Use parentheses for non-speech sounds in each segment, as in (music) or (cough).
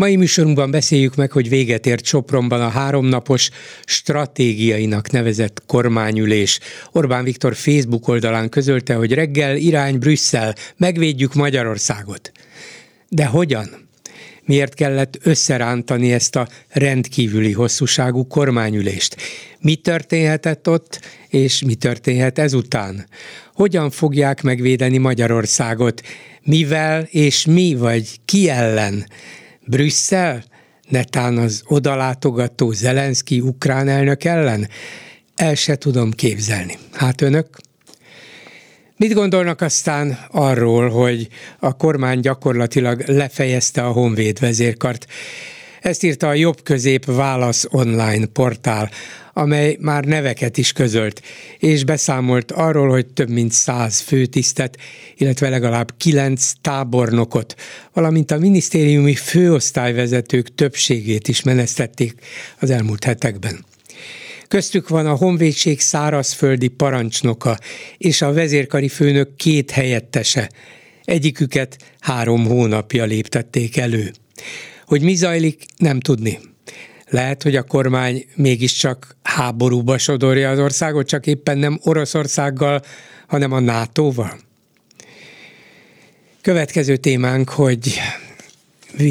Mai műsorunkban beszéljük meg, hogy véget ért Sopronban a háromnapos stratégiainak nevezett kormányülés. Orbán Viktor Facebook oldalán közölte, hogy reggel irány Brüsszel, megvédjük Magyarországot. De hogyan? Miért kellett összerántani ezt a rendkívüli hosszúságú kormányülést? Mi történhetett ott, és mi történhet ezután? Hogyan fogják megvédeni Magyarországot? Mivel és mi vagy ki ellen? Brüsszel? Netán az odalátogató Zelenszky ukrán elnök ellen? El se tudom képzelni. Hát önök? Mit gondolnak aztán arról, hogy a kormány gyakorlatilag lefejezte a Honvéd vezérkart? Ezt írta a Jobb Közép Válasz online portál, amely már neveket is közölt, és beszámolt arról, hogy több mint száz főtisztet, illetve legalább kilenc tábornokot, valamint a minisztériumi főosztályvezetők többségét is menesztették az elmúlt hetekben. Köztük van a honvédség szárazföldi parancsnoka és a vezérkari főnök két helyettese. Egyiküket három hónapja léptették elő. Hogy mi zajlik, nem tudni. Lehet, hogy a kormány mégiscsak háborúba sodorja az országot, csak éppen nem Oroszországgal, hanem a NATO-val. Következő témánk, hogy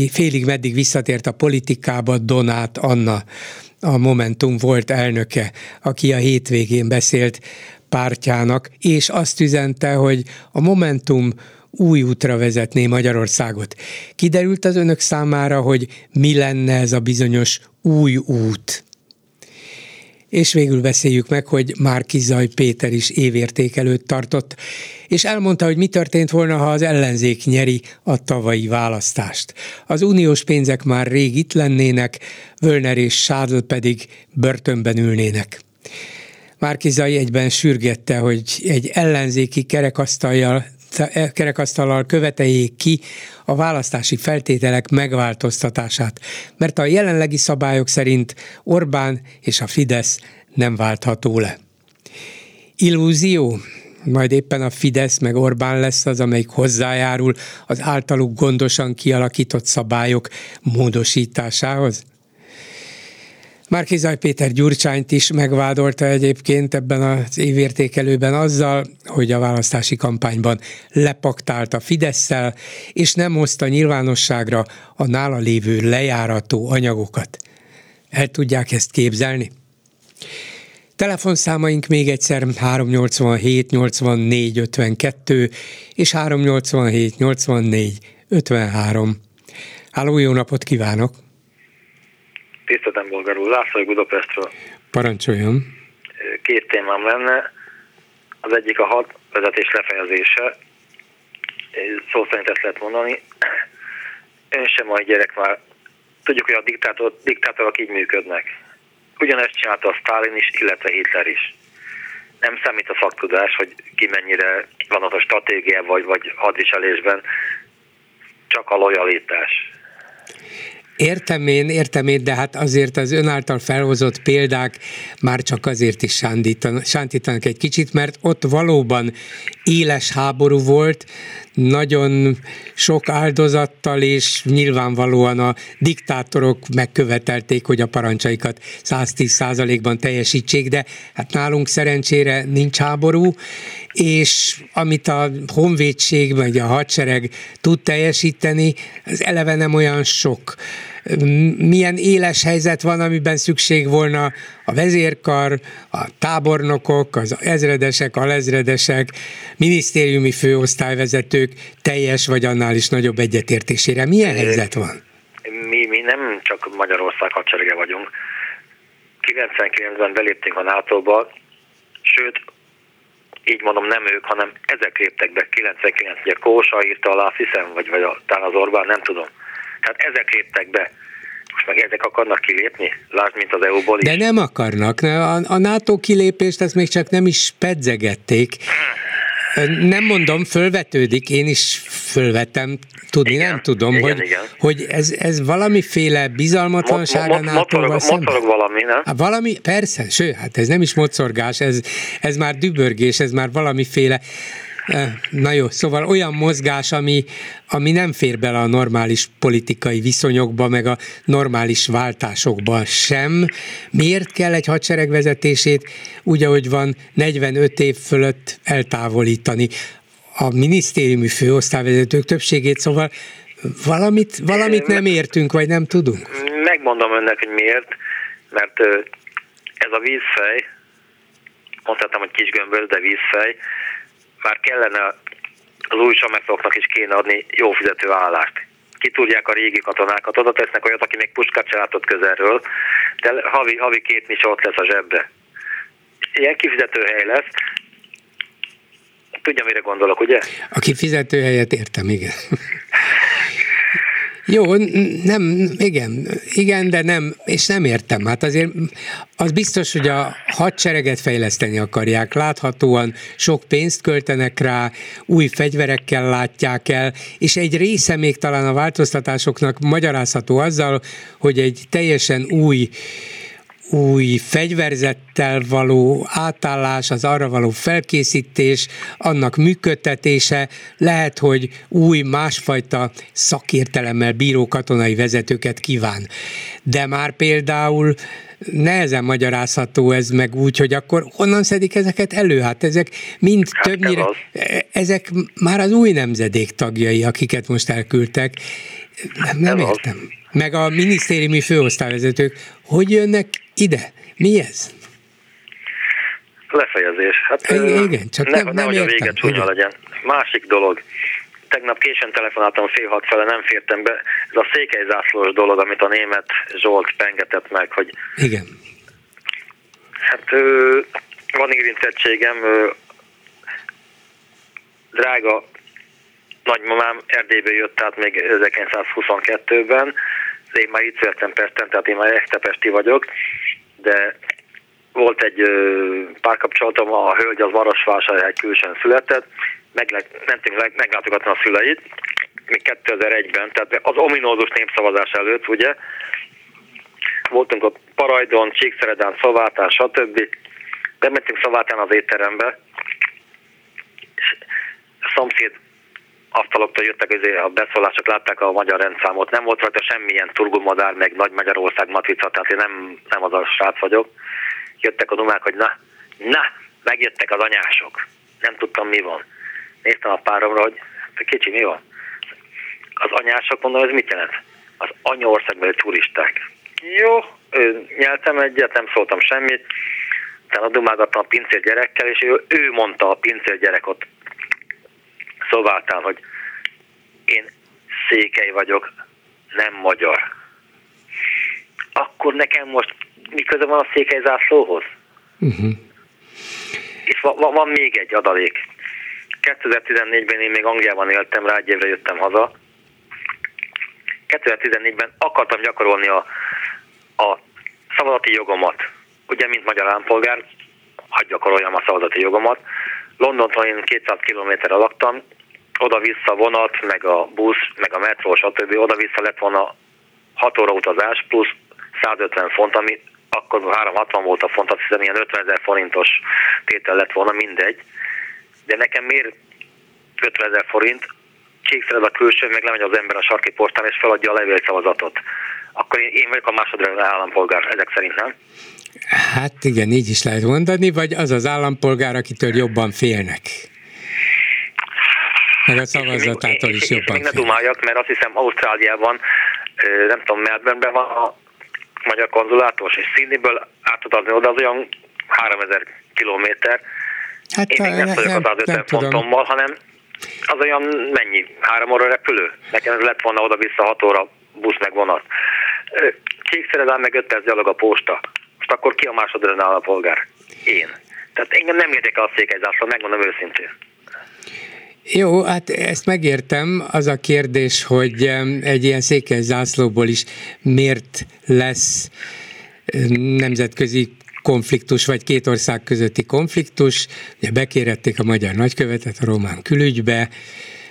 félig meddig visszatért a politikába Donát Anna, a Momentum volt elnöke, aki a hétvégén beszélt pártjának, és azt üzente, hogy a Momentum új útra vezetné Magyarországot. Kiderült az önök számára, hogy mi lenne ez a bizonyos új út? És végül beszéljük meg, hogy Márkizaj Péter is évértékelőt tartott, és elmondta, hogy mi történt volna, ha az ellenzék nyeri a tavalyi választást. Az uniós pénzek már rég itt lennének, Völner és Sádl pedig börtönben ülnének. Márkizai egyben sürgette, hogy egy ellenzéki kerekasztaljal kerekasztallal követeljék ki a választási feltételek megváltoztatását, mert a jelenlegi szabályok szerint Orbán és a Fidesz nem váltható le. Illúzió? Majd éppen a Fidesz meg Orbán lesz az, amelyik hozzájárul az általuk gondosan kialakított szabályok módosításához? Márkizaj Péter Gyurcsányt is megvádolta egyébként ebben az évértékelőben azzal, hogy a választási kampányban lepaktált a fidesz és nem hozta nyilvánosságra a nála lévő lejárató anyagokat. El tudják ezt képzelni? Telefonszámaink még egyszer 387 84 52 és 387 84 53. Háló, jó napot kívánok! Tiszteltem bolgarul, László Budapestről. Parancsoljon. Két témám lenne. Az egyik a hat vezetés lefejezése. Szó szerint ezt lehet mondani. Ön sem mai gyerek már. Tudjuk, hogy a diktátor, diktátorok így működnek. Ugyanezt csinálta a Stalin is, illetve Hitler is. Nem számít a szaktudás, hogy ki mennyire van ott a stratégia vagy, vagy hadviselésben, csak a lojalitás. Értem én, értem én, de hát azért az ön által felhozott példák már csak azért is sántítanak, egy kicsit, mert ott valóban éles háború volt, nagyon sok áldozattal, és nyilvánvalóan a diktátorok megkövetelték, hogy a parancsaikat 110 százalékban teljesítsék, de hát nálunk szerencsére nincs háború, és amit a honvédség vagy a hadsereg tud teljesíteni, az eleve nem olyan sok milyen éles helyzet van, amiben szükség volna a vezérkar, a tábornokok, az ezredesek, alezredesek, minisztériumi főosztályvezetők teljes vagy annál is nagyobb egyetértésére. Milyen helyzet van? Mi, mi nem csak Magyarország hadserege vagyunk. 99-ben beléptünk a NATO-ba, sőt, így mondom, nem ők, hanem ezek léptek be 99 ugye Kósa írta alá, hiszem, vagy, vagy a, talán az Orbán, nem tudom. Tehát ezek léptek be. Most meg ezek akarnak kilépni? Lásd, mint az EU-ból is. De nem akarnak. A, a NATO kilépést ezt még csak nem is pedzegették. Nem mondom, fölvetődik, én is fölvetem, tudni igen, nem tudom, igen, hogy, igen. hogy ez, ez valamiféle bizalmatlanság a NATO-val szemben. valami, nem? Há, valami, persze, ső, hát ez nem is mocorgás, ez, ez már dübörgés, ez már valamiféle na jó, szóval olyan mozgás, ami, ami nem fér bele a normális politikai viszonyokba, meg a normális váltásokba sem. Miért kell egy hadsereg vezetését úgy, ahogy van, 45 év fölött eltávolítani? A minisztériumi főosztályvezetők többségét, szóval valamit, valamit nem értünk, vagy nem tudunk? Megmondom önnek, hogy miért, mert ez a vízfej, mondhatom, hogy kis gömböz, de vízfej, már kellene az új samexoknak is kéne adni jó fizető állást. Ki tudják a régi katonákat, oda tesznek olyat, aki még puskát látott közelről, de havi, havi két mise ott lesz a zsebbe. Ilyen kifizető hely lesz. Tudja, mire gondolok, ugye? A kifizető helyet értem, igen. Jó, nem, igen, igen, de nem, és nem értem. Hát azért az biztos, hogy a hadsereget fejleszteni akarják. Láthatóan sok pénzt költenek rá, új fegyverekkel látják el, és egy része még talán a változtatásoknak magyarázható azzal, hogy egy teljesen új új fegyverzettel való átállás, az arra való felkészítés, annak működtetése, lehet, hogy új, másfajta szakértelemmel bíró katonai vezetőket kíván. De már például nehezen magyarázható ez meg úgy, hogy akkor honnan szedik ezeket elő? Hát ezek mind hát többnyire, ezek már az új nemzedék tagjai, akiket most elküldtek. Nem, nem értem. Meg a minisztériumi főosztályvezetők, hogy jönnek ide? Mi ez? Lefejezés. Hát, igen, csak ne, nem, nem értem. a vége csúnya legyen. Másik dolog. Tegnap későn telefonáltam fél hat fele, nem fértem be. Ez a székelyzászlós dolog, amit a német Zsolt pengetett meg, hogy... Igen. Hát van érintettségem, drága nagymamám Erdélybe jött, tehát még 1922-ben, én már itt születtem Pesten, tehát én már Esztepesti vagyok, de volt egy párkapcsolatom, a hölgy az Marosvásárhely külsőn született, meg, mentünk meglátogatni a szüleit, még 2001-ben, tehát az ominózus népszavazás előtt, ugye, voltunk a Parajdon, Csíkszeredán, Szavátán, stb. Bementünk Szavátán az étterembe, és a szomszéd asztaloktól jöttek azért a beszólások, látták a magyar rendszámot, nem volt rajta semmilyen turgumadár, meg Nagy Magyarország matrica, tehát én nem, nem az a srác vagyok. Jöttek a dumák, hogy na, na, megjöttek az anyások. Nem tudtam, mi van. Néztem a páromra, hogy kicsi, mi van? Az anyások, mondom, ez mit jelent? Az anyaországbeli turisták. Jó, nyeltem egyet, nem szóltam semmit, utána dumálgattam a pincér gyerekkel, és ő, ő mondta a pincér gyerek ott Szováltán, hogy én székely vagyok, nem magyar. Akkor nekem most mi köze van a székely zászlóhoz? Uh-huh. És va- va- van még egy adalék. 2014-ben én még Angliában éltem, rá egy évre jöttem haza. 2014-ben akartam gyakorolni a, a szavazati jogomat. Ugye, mint magyar állampolgár, hadd gyakoroljam a szavazati jogomat. Londontól én 200 kilométerre laktam, oda-vissza vonat, meg a busz, meg a metró, stb. Oda-vissza lett volna 6 óra utazás, plusz 150 font, ami akkor 360 volt a font, azt hiszem ilyen 50 ezer forintos tétel lett volna, mindegy. De nekem miért 50 ezer forint, kékszered a külső, meg lemegy az ember a sarki postán, és feladja a levélszavazatot. Akkor én vagyok a másodrendű állampolgár, ezek szerint nem? Hát igen, így is lehet mondani, vagy az az állampolgár, akitől jobban félnek. Meg a szavazatától is jobban. Még ne dumáljak, mert azt hiszem Ausztráliában, nem tudom, Melbourneben van a magyar konzulátus, és Sydneyből átutazni oda az olyan 3000 kilométer. Hát, Én még nem tudok az 50 fontommal, hanem az olyan mennyi? Három óra repülő? Nekem ez lett volna oda-vissza 6 óra busz meg vonat. Csíkszeredán meg 5 perc gyalog a posta. Most akkor ki a másodrendű állampolgár? Én. Tehát engem nem érdekel a székelyzászló, megmondom őszintén. Jó, hát ezt megértem. Az a kérdés, hogy egy ilyen székely zászlóból is miért lesz nemzetközi konfliktus, vagy két ország közötti konfliktus. Ugye bekérették a magyar nagykövetet a román külügybe,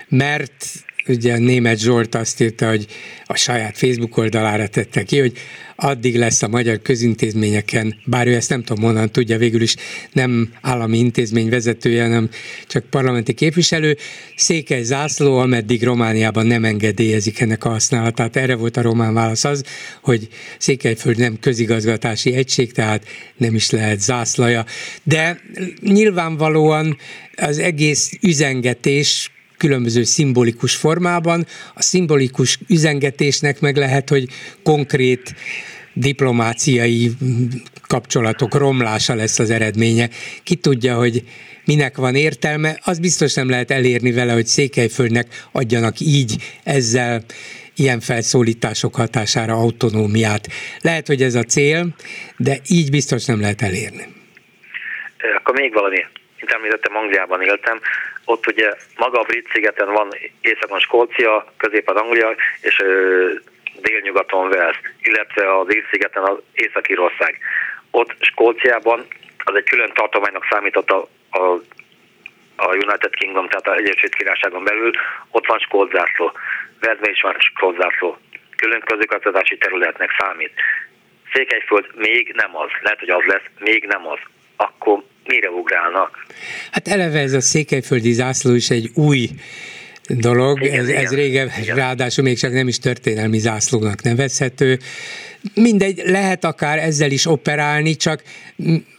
mert ugye német Zsolt azt írta, hogy a saját Facebook oldalára tette ki, hogy addig lesz a magyar közintézményeken, bár ő ezt nem tudom honnan tudja, végül is nem állami intézmény vezetője, hanem csak parlamenti képviselő, székely zászló, ameddig Romániában nem engedélyezik ennek a használatát. Erre volt a román válasz az, hogy Székelyföld nem közigazgatási egység, tehát nem is lehet zászlaja. De nyilvánvalóan az egész üzengetés különböző szimbolikus formában. A szimbolikus üzengetésnek meg lehet, hogy konkrét diplomáciai kapcsolatok romlása lesz az eredménye. Ki tudja, hogy minek van értelme, az biztos nem lehet elérni vele, hogy Székelyföldnek adjanak így ezzel ilyen felszólítások hatására autonómiát. Lehet, hogy ez a cél, de így biztos nem lehet elérni. Akkor még valami. Mint említettem, Angliában éltem, ott ugye maga a brit szigeten van északon Skócia, középen Anglia, és délnyugaton Wales, illetve az Ír-szigeten az Észak-Írország. Ott Skóciában az egy külön tartománynak számított a, a, a United Kingdom, tehát az Egyesült Királyságon belül, ott van skót zászló. Velszben is van skót zászló. Külön közigazgatási területnek számít. Székelyföld még nem az, lehet, hogy az lesz, még nem az. Akkor mire ugrálnak? Hát eleve ez a székelyföldi zászló is egy új dolog, igen, ez, ez régen, igen. ráadásul még csak nem is történelmi zászlónak nevezhető. Mindegy, lehet akár ezzel is operálni, csak,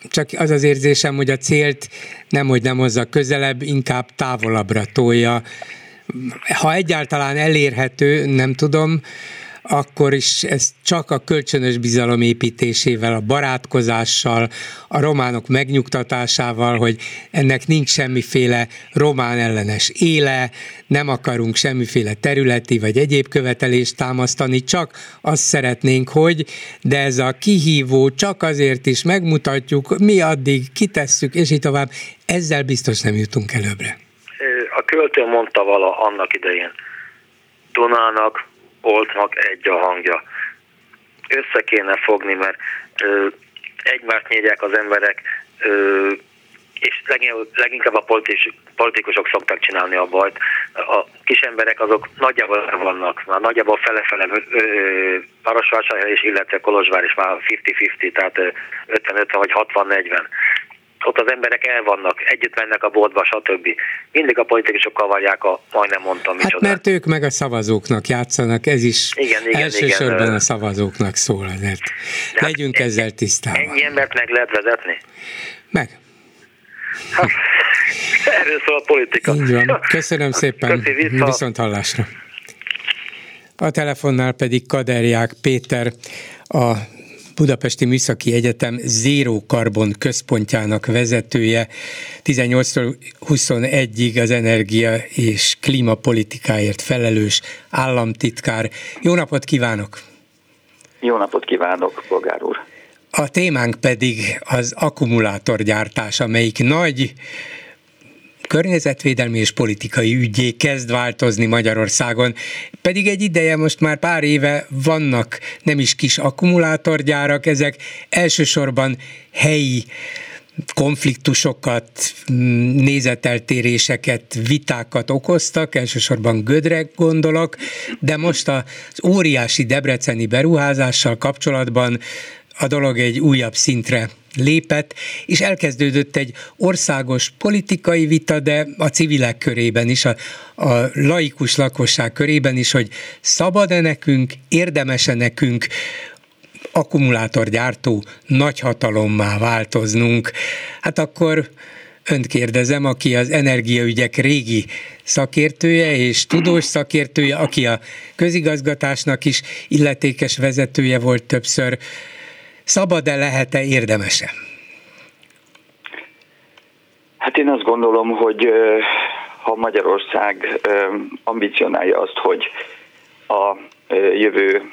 csak az az érzésem, hogy a célt nem, hogy nem hozza közelebb, inkább távolabbra tolja. Ha egyáltalán elérhető, nem tudom, akkor is ez csak a kölcsönös bizalom építésével, a barátkozással, a románok megnyugtatásával, hogy ennek nincs semmiféle román ellenes éle, nem akarunk semmiféle területi vagy egyéb követelést támasztani, csak azt szeretnénk, hogy, de ez a kihívó csak azért is megmutatjuk, mi addig kitesszük, és így tovább, ezzel biztos nem jutunk előbbre. A költő mondta vala annak idején, Dunának oltnak egy a hangja. Össze kéne fogni, mert ö, egymást nyírják az emberek, ö, és leginkább a politikus, politikusok szoktak csinálni a bajt. A kis emberek azok nagyjából vannak, már nagyjából fele-fele Marosvásárhely és illetve Kolozsvár is már 50-50, tehát 50-50 vagy 60-40 ott az emberek el vannak, együtt mennek a boltba, stb. Mindig a politikusok kavarják a, majdnem mondtam, micsoda. Hát mert ők meg a szavazóknak játszanak, ez is igen, igen, elsősorban igen. a szavazóknak szól azért. De hát Legyünk hát, ezzel tisztában. Ennyi embert meg lehet vezetni? Meg. Hát, (laughs) erről szól a politika. Így van. Köszönöm (laughs) szépen. Köszi, Viszont hallásra. A telefonnál pedig Kaderják Péter, a Budapesti Műszaki Egyetem Zéró Karbon központjának vezetője, 18-tól 21-ig az energia és klímapolitikáért felelős államtitkár. Jó napot kívánok! Jó napot kívánok, bolgár úr! A témánk pedig az akkumulátorgyártás, amelyik nagy környezetvédelmi és politikai ügyé kezd változni Magyarországon. Pedig egy ideje, most már pár éve vannak nem is kis akkumulátorgyárak, ezek elsősorban helyi konfliktusokat, nézeteltéréseket, vitákat okoztak, elsősorban Gödre gondolok, de most az óriási debreceni beruházással kapcsolatban a dolog egy újabb szintre lépett, és elkezdődött egy országos politikai vita, de a civilek körében is, a, a laikus lakosság körében is, hogy szabad-e nekünk, érdemese nekünk akkumulátorgyártó nagyhatalommá változnunk. Hát akkor önt kérdezem, aki az energiaügyek régi szakértője és tudós szakértője, aki a közigazgatásnak is illetékes vezetője volt többször, Szabad-e, lehet-e, érdemese? Hát én azt gondolom, hogy ha Magyarország ambicionálja azt, hogy a jövő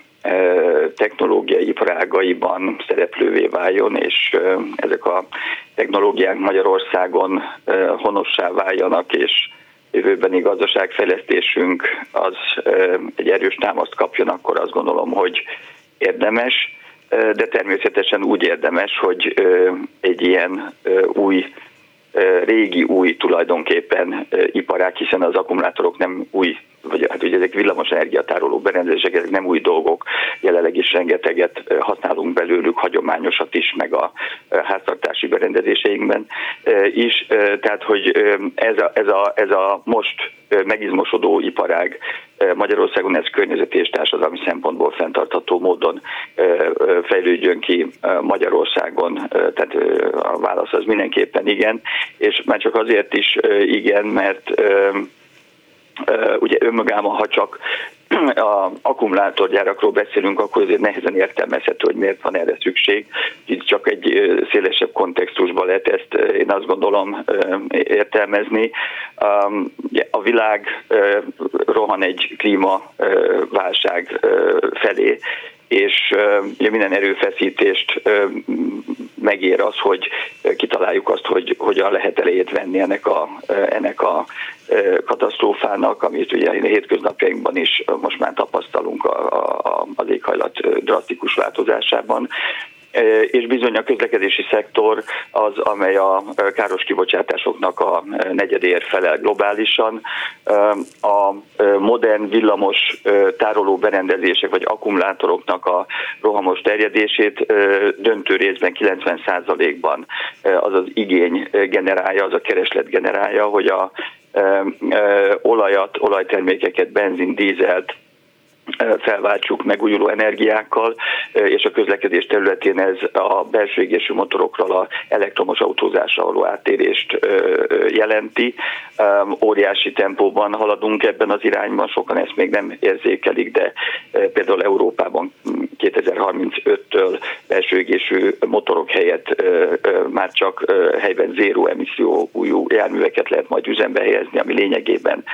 technológiai iparágaiban szereplővé váljon, és ezek a technológiák Magyarországon honossá váljanak, és jövőbeni gazdaságfejlesztésünk az egy erős támaszt kapjon, akkor azt gondolom, hogy érdemes, de természetesen úgy érdemes, hogy egy ilyen új régi új tulajdonképpen iparák, hiszen az akkumulátorok nem új vagy hát ugye ezek villamos energiatároló berendezések, ezek nem új dolgok, jelenleg is rengeteget használunk belőlük, hagyományosat is, meg a háztartási berendezéseinkben is. Tehát, hogy ez a, ez a, ez a most megizmosodó iparág Magyarországon ez környezeti és társadalmi szempontból fenntartható módon fejlődjön ki Magyarországon, tehát a válasz az mindenképpen igen, és már csak azért is igen, mert ugye önmagában, ha csak a akkumulátorgyárakról beszélünk, akkor azért nehezen értelmezhető, hogy miért van erre szükség. Itt csak egy szélesebb kontextusban lehet ezt, én azt gondolom, értelmezni. A világ rohan egy klímaválság felé, és ugye minden erőfeszítést megér az, hogy kitaláljuk azt, hogy hogyan lehet elejét venni ennek a, ennek a katasztrófának, amit ugye a hétköznapjainkban is most már tapasztalunk a, a, az éghajlat drasztikus változásában és bizony a közlekedési szektor az, amely a káros kibocsátásoknak a negyedéért felel globálisan. A modern villamos tároló berendezések vagy akkumulátoroknak a rohamos terjedését döntő részben 90%-ban az az igény generálja, az a kereslet generálja, hogy a olajat, olajtermékeket, benzin, dízelt, felváltsuk megújuló energiákkal, és a közlekedés területén ez a belső égésű motorokról a elektromos autózásra való áttérést jelenti. Óriási tempóban haladunk ebben az irányban, sokan ezt még nem érzékelik, de például Európában 2035-től belső égésű motorok helyett már csak helyben zéró emissziójú járműveket lehet majd üzembe helyezni, ami lényegében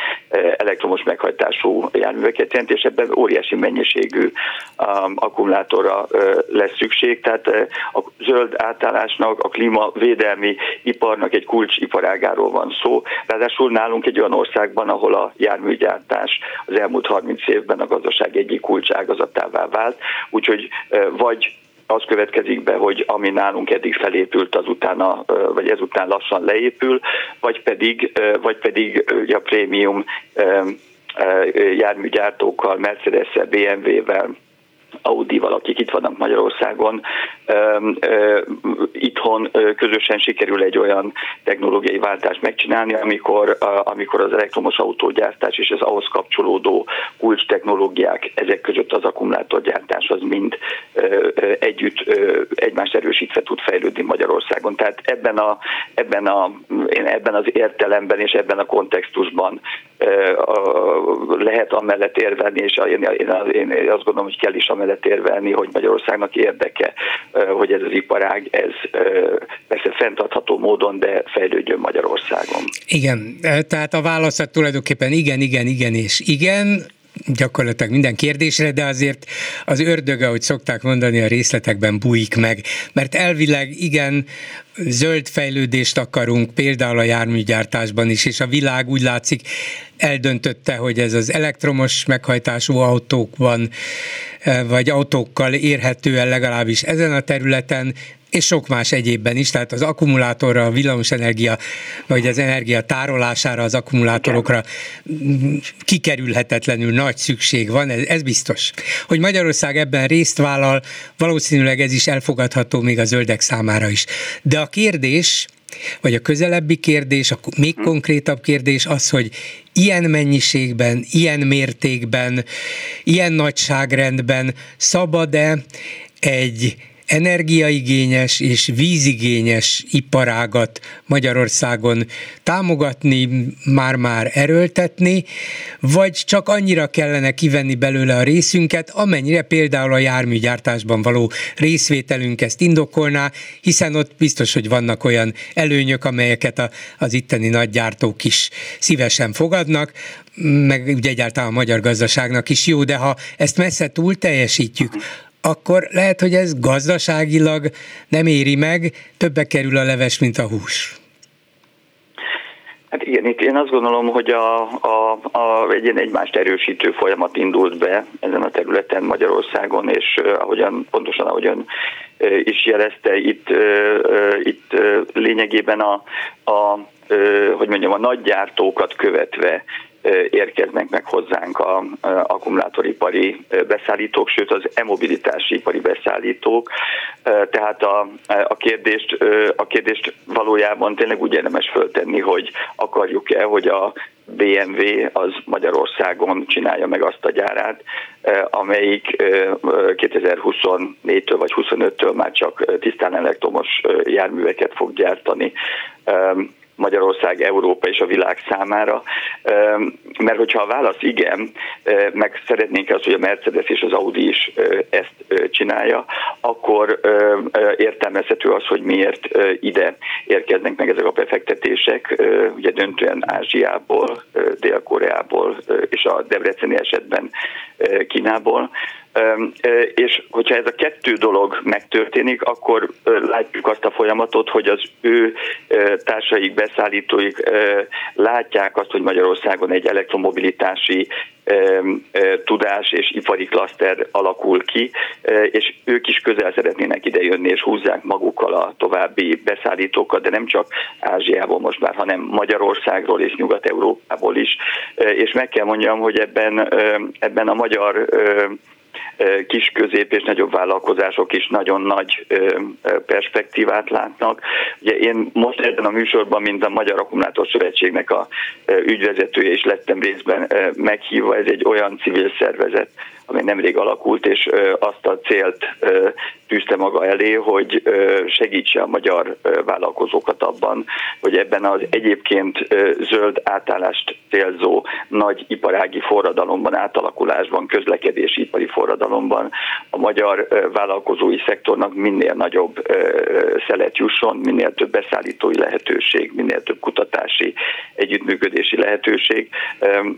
elektromos meghajtású járműveket jelent, és ebben óriási mennyiségű um, akkumulátorra lesz szükség, tehát a zöld átállásnak, a klímavédelmi iparnak egy kulcsiparágáról van szó. Ráadásul nálunk egy olyan országban, ahol a járműgyártás az elmúlt 30 évben a gazdaság egyik kulcságazatává vált, úgyhogy vagy az következik be, hogy ami nálunk eddig felépült, az utána, vagy ezután lassan leépül, vagy pedig, vagy pedig a prémium járműgyártókkal, Mercedes-szel, BMW-vel, Audi-val, akik itt vannak Magyarországon, itthon közösen sikerül egy olyan technológiai váltást megcsinálni, amikor, amikor az elektromos autógyártás és az ahhoz kapcsolódó kulcs technológiák, ezek között az akkumulátorgyártás az mind együtt egymást erősítve tud fejlődni Magyarországon. Tehát ebben, a, ebben, a, ebben az értelemben és ebben a kontextusban lehet amellett érvelni, és én, én, én azt gondolom, hogy kell is amellett érvelni, hogy Magyarországnak érdeke, hogy ez az iparág, ez persze fenntartható módon, de fejlődjön Magyarországon. Igen, tehát a válaszat tulajdonképpen igen, igen, igen és igen gyakorlatilag minden kérdésre, de azért az ördöge, ahogy szokták mondani, a részletekben bújik meg. Mert elvileg igen, zöld fejlődést akarunk, például a járműgyártásban is, és a világ úgy látszik eldöntötte, hogy ez az elektromos meghajtású autókban, eh, vagy autókkal érhető el legalábbis ezen a területen, és sok más egyébben is, tehát az akkumulátorra, a villamosenergia, vagy az energia tárolására, az akkumulátorokra kikerülhetetlenül nagy szükség van, ez, ez biztos. Hogy Magyarország ebben részt vállal, valószínűleg ez is elfogadható még a zöldek számára is. De a kérdés, vagy a közelebbi kérdés, a még konkrétabb kérdés az, hogy ilyen mennyiségben, ilyen mértékben, ilyen nagyságrendben szabad-e egy energiaigényes és vízigényes iparágat Magyarországon támogatni, már-már erőltetni, vagy csak annyira kellene kivenni belőle a részünket, amennyire például a járműgyártásban való részvételünk ezt indokolná, hiszen ott biztos, hogy vannak olyan előnyök, amelyeket a, az itteni nagygyártók is szívesen fogadnak, meg ugye egyáltalán a magyar gazdaságnak is jó, de ha ezt messze túl teljesítjük, akkor lehet, hogy ez gazdaságilag nem éri meg, többe kerül a leves, mint a hús. Hát igen, én azt gondolom, hogy a, a, a, egy ilyen egymást erősítő folyamat indult be ezen a területen Magyarországon, és ahogyan, pontosan ahogyan is jelezte, itt, itt lényegében a, a hogy mondjam, a nagygyártókat követve érkeznek meg hozzánk a akkumulátoripari beszállítók, sőt az e-mobilitási ipari beszállítók. Tehát a, a, kérdést, a kérdést valójában tényleg úgy érdemes föltenni, hogy akarjuk-e, hogy a BMW az Magyarországon csinálja meg azt a gyárát, amelyik 2024-től vagy 25-től már csak tisztán elektromos járműveket fog gyártani Magyarország, Európa és a világ számára, mert hogyha a válasz igen, meg szeretnénk azt, hogy a Mercedes és az Audi is ezt csinálja, akkor értelmezhető az, hogy miért ide érkeznek meg ezek a befektetések, ugye döntően Ázsiából, Dél-Koreából és a Debreceni esetben Kínából, és hogyha ez a kettő dolog megtörténik, akkor látjuk azt a folyamatot, hogy az ő társaik, beszállítóik látják azt, hogy Magyarországon egy elektromobilitási tudás és ipari klaszter alakul ki, és ők is közel szeretnének idejönni, és húzzák magukkal a további beszállítókat, de nem csak Ázsiából most már, hanem Magyarországról és Nyugat-Európából is. És meg kell mondjam, hogy ebben, ebben a magyar kis, közép és nagyobb vállalkozások is nagyon nagy perspektívát látnak. Ugye én most ebben a műsorban, mint a Magyar Akkumulátor Szövetségnek a ügyvezetője is lettem részben meghívva, ez egy olyan civil szervezet, amely nemrég alakult, és azt a célt tűzte maga elé, hogy segítse a magyar vállalkozókat abban, hogy ebben az egyébként zöld átállást célzó nagy iparági forradalomban, átalakulásban, közlekedési ipari forradalomban a magyar vállalkozói szektornak minél nagyobb szelet jusson, minél több beszállítói lehetőség, minél több kutatási együttműködési lehetőség.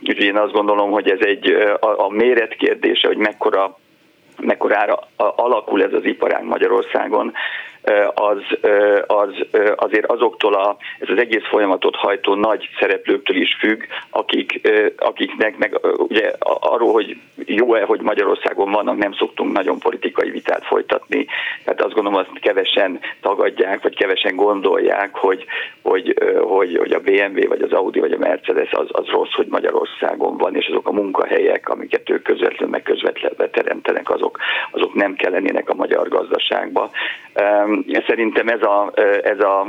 Úgyhogy én azt gondolom, hogy ez egy a, méret kérdése, hogy mekkora mekkorára alakul ez az iparág Magyarországon, az, az azért azoktól a, ez az egész folyamatot hajtó nagy szereplőktől is függ, akik, akiknek meg ugye arról, hogy jó-e, hogy Magyarországon vannak, nem szoktunk nagyon politikai vitát folytatni. Tehát azt gondolom, azt kevesen tagadják, vagy kevesen gondolják, hogy, hogy, hogy, hogy a BMW, vagy az Audi, vagy a Mercedes az, az rossz, hogy Magyarországon van, és azok a munkahelyek, amiket ők közvetlenül meg közvetlenül teremtenek, azok, azok nem kellenének a magyar gazdaságba. Szerintem ez a, ez a,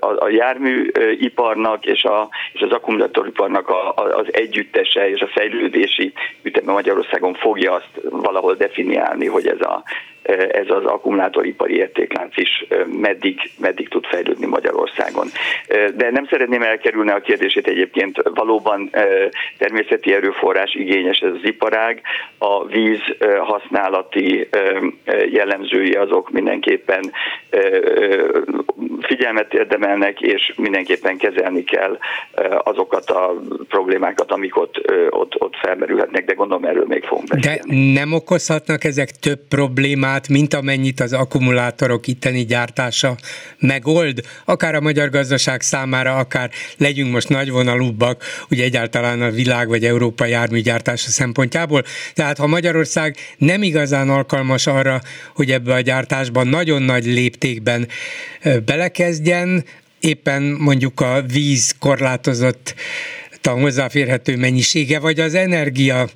a, a járműiparnak és, a, és az akkumulátoriparnak a, az együttese és a fejlődési üteme Magyarországon fogja azt valahol definiálni, hogy ez a, ez az akkumulátoripari értéklánc is meddig, meddig tud fejlődni Magyarországon. De nem szeretném elkerülni a kérdését egyébként, valóban természeti erőforrás igényes ez az iparág, a víz használati jellemzői azok mindenképpen figyelmet érdemelnek, és mindenképpen kezelni kell azokat a problémákat, amik ott, ott, ott felmerülhetnek, de gondolom erről még fogunk beszélni. De nem okozhatnak ezek több problémát, problémát, mint amennyit az akkumulátorok itteni gyártása megold, akár a magyar gazdaság számára, akár legyünk most nagyvonalúbbak, ugye egyáltalán a világ vagy európai járműgyártása szempontjából. Tehát ha Magyarország nem igazán alkalmas arra, hogy ebbe a gyártásban nagyon nagy léptékben belekezdjen, éppen mondjuk a víz korlátozott a hozzáférhető mennyisége, vagy az energia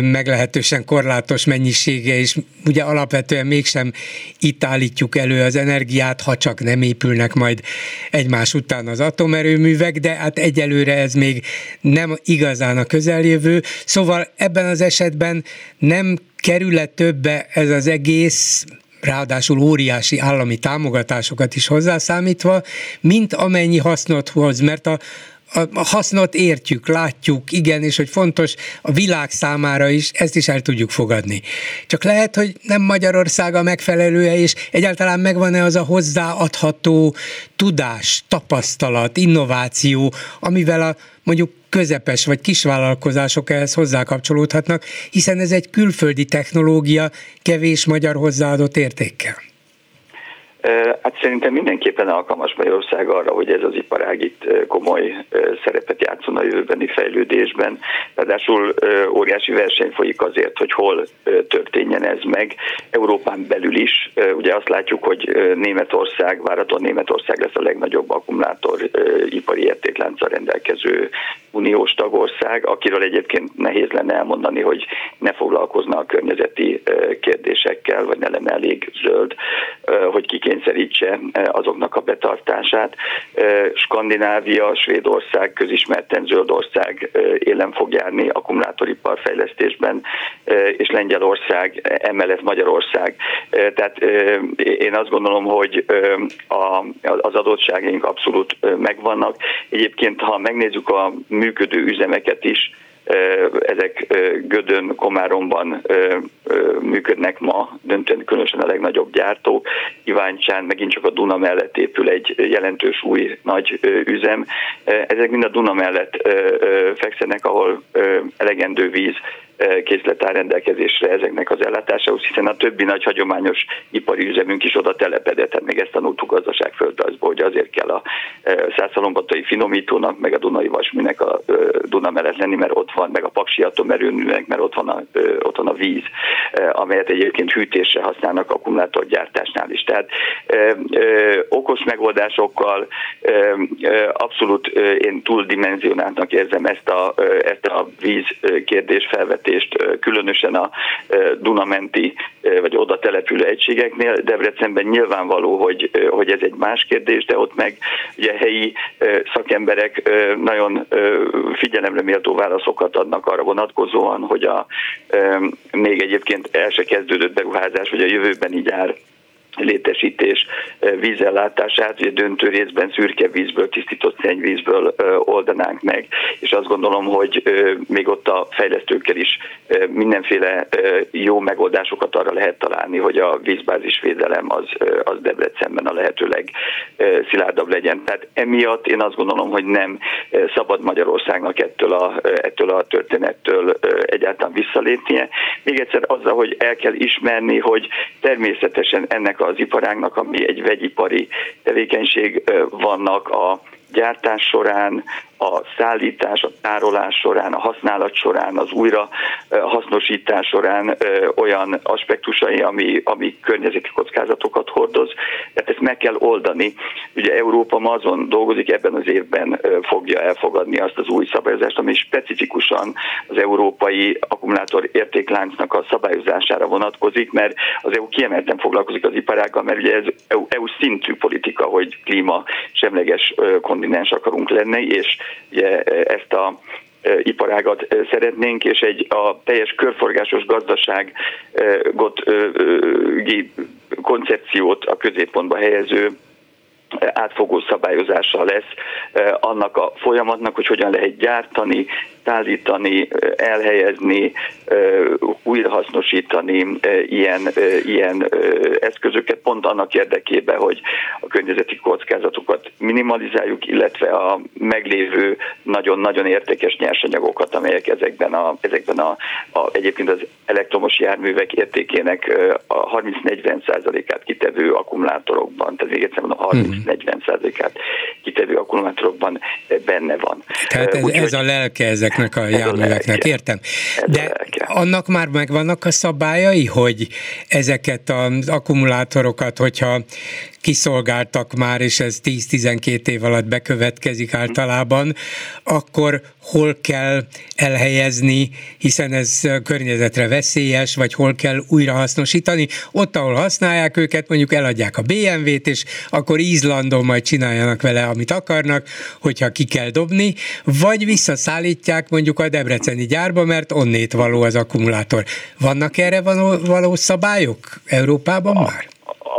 meglehetősen korlátos mennyisége, és ugye alapvetően mégsem itt állítjuk elő az energiát, ha csak nem épülnek majd egymás után az atomerőművek, de hát egyelőre ez még nem igazán a közeljövő. Szóval ebben az esetben nem kerül-e többe ez az egész, ráadásul óriási állami támogatásokat is hozzászámítva, mint amennyi hasznot hoz, mert a, a hasznot értjük, látjuk, igen, és hogy fontos a világ számára is, ezt is el tudjuk fogadni. Csak lehet, hogy nem Magyarország a megfelelője, és egyáltalán megvan-e az a hozzáadható tudás, tapasztalat, innováció, amivel a mondjuk közepes vagy kisvállalkozások ehhez hozzákapcsolódhatnak, hiszen ez egy külföldi technológia kevés magyar hozzáadott értékkel. Hát szerintem mindenképpen alkalmas Magyarország arra, hogy ez az iparág itt komoly szerepet játszon a jövőbeni fejlődésben. Ráadásul óriási verseny folyik azért, hogy hol történjen ez meg. Európán belül is, ugye azt látjuk, hogy Németország, várhatóan Németország lesz a legnagyobb akkumulátor ipari értéklánccal rendelkező uniós tagország, akiről egyébként nehéz lenne elmondani, hogy ne foglalkozna a környezeti kérdésekkel, vagy ne lenne elég zöld, hogy kikényszerítse azoknak a betartását. Skandinávia, Svédország közismerten zöld ország élen fog járni akkumulátoripar fejlesztésben, és Lengyelország, emellett Magyarország. Tehát én azt gondolom, hogy az adottságaink abszolút megvannak. Egyébként, ha megnézzük a működő üzemeket is, ezek Gödön, Komáromban működnek ma, döntően különösen a legnagyobb gyártók. Iváncsán megint csak a Duna mellett épül egy jelentős új nagy üzem. Ezek mind a Duna mellett fekszenek, ahol elegendő víz készlet áll rendelkezésre ezeknek az ellátásához, hiszen a többi nagy hagyományos ipari üzemünk is oda telepedett, tehát még ezt tanultuk gazdaságföldrajzból, hogy azért kell a százszalombatai finomítónak, meg a Dunai Vasműnek a Duna mellett lenni, mert ott van, meg a Paksi atomerőműnek, mert ott van, a, ott van a víz, amelyet egyébként hűtésre használnak akkumulátorgyártásnál is. Tehát ö, ö, okos megoldásokkal ö, abszolút én túldimenzionáltnak érzem ezt a, ezt a víz kérdés felvetést, fejlesztést, különösen a Dunamenti vagy oda települő egységeknél. Debrecenben nyilvánvaló, hogy, hogy ez egy más kérdés, de ott meg ugye helyi szakemberek nagyon figyelemre méltó válaszokat adnak arra vonatkozóan, hogy a még egyébként el se kezdődött beruházás, vagy a jövőbeni gyár létesítés vízellátását, ugye döntő részben szürke vízből, tisztított szennyvízből oldanánk meg, és azt gondolom, hogy még ott a fejlesztőkkel is mindenféle jó megoldásokat arra lehet találni, hogy a vízbázis védelem az, az Debrecenben a lehető legszilárdabb legyen. Tehát emiatt én azt gondolom, hogy nem szabad Magyarországnak ettől a, ettől a történettől egyáltalán visszalépnie. Még egyszer azzal, hogy el kell ismerni, hogy természetesen ennek az iparágnak, ami egy vegyipari tevékenység, vannak a gyártás során, a szállítás, a tárolás során, a használat során, az újra hasznosítás során olyan aspektusai, ami, ami környezeti kockázatokat hordoz. Tehát ezt meg kell oldani. Ugye Európa ma azon dolgozik, ebben az évben fogja elfogadni azt az új szabályozást, ami specifikusan az európai akkumulátor értékláncnak a szabályozására vonatkozik, mert az EU kiemelten foglalkozik az iparággal, mert ugye ez EU, EU szintű politika, hogy klíma semleges kontinens akarunk lenni, és ugye ezt a iparágat szeretnénk, és egy a teljes körforgásos gazdaságot koncepciót a középpontba helyező átfogó szabályozása lesz annak a folyamatnak, hogy hogyan lehet gyártani, szállítani, elhelyezni, újrahasznosítani ilyen, ilyen eszközöket pont annak érdekében, hogy a környezeti kockázatokat minimalizáljuk, illetve a meglévő nagyon-nagyon értékes nyersanyagokat, amelyek ezekben a, ezekben a, a egyébként az elektromos járművek értékének a 30-40 át kitevő akkumulátorokban, tehát még egyszer mondom, a 30-40 át kitevő akkumulátorokban benne van. Tehát ez, Úgy, ez a lelke ezek ezeknek a járműveknek, értem. De annak már megvannak a szabályai, hogy ezeket az akkumulátorokat, hogyha kiszolgáltak már, és ez 10-12 év alatt bekövetkezik általában, akkor hol kell elhelyezni, hiszen ez környezetre veszélyes, vagy hol kell újrahasznosítani. Ott, ahol használják őket, mondjuk eladják a BMW-t, és akkor Izlandon majd csináljanak vele, amit akarnak, hogyha ki kell dobni, vagy visszaszállítják mondjuk a Debreceni gyárba, mert onnét való az akkumulátor. Vannak erre való, való szabályok Európában már?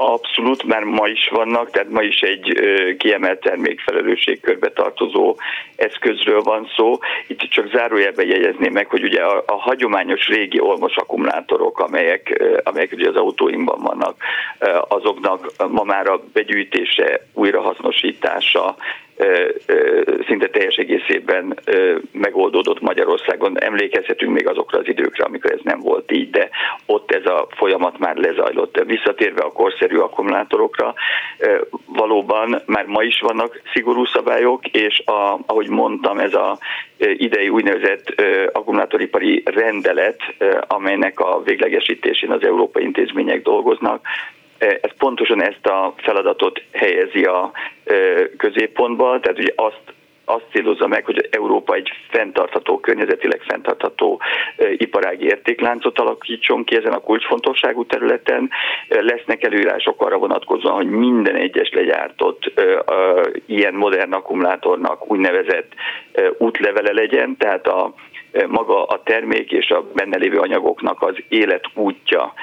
Abszolút, mert ma is vannak, tehát ma is egy kiemelt termékfelelősségkörbe tartozó eszközről van szó. Itt csak zárójelben jegyezném meg, hogy ugye a, a hagyományos régi olmos akkumulátorok, amelyek, amelyek ugye az autóinkban vannak, azoknak ma már a begyűjtése, újrahasznosítása, szinte teljes egészében megoldódott Magyarországon. Emlékezhetünk még azokra az időkre, amikor ez nem volt így, de ott ez a folyamat már lezajlott. Visszatérve a korszerű akkumulátorokra, valóban már ma is vannak szigorú szabályok, és a, ahogy mondtam, ez a idei úgynevezett akkumulátoripari rendelet, amelynek a véglegesítésén az európai intézmények dolgoznak, ez pontosan ezt a feladatot helyezi a középpontba, tehát ugye azt azt célozza meg, hogy Európa egy fenntartható, környezetileg fenntartható iparági értékláncot alakítson ki ezen a kulcsfontosságú területen. Lesznek előírások arra vonatkozóan, hogy minden egyes legyártott ilyen modern akkumulátornak úgynevezett útlevele legyen, tehát a maga a termék és a benne lévő anyagoknak az életútja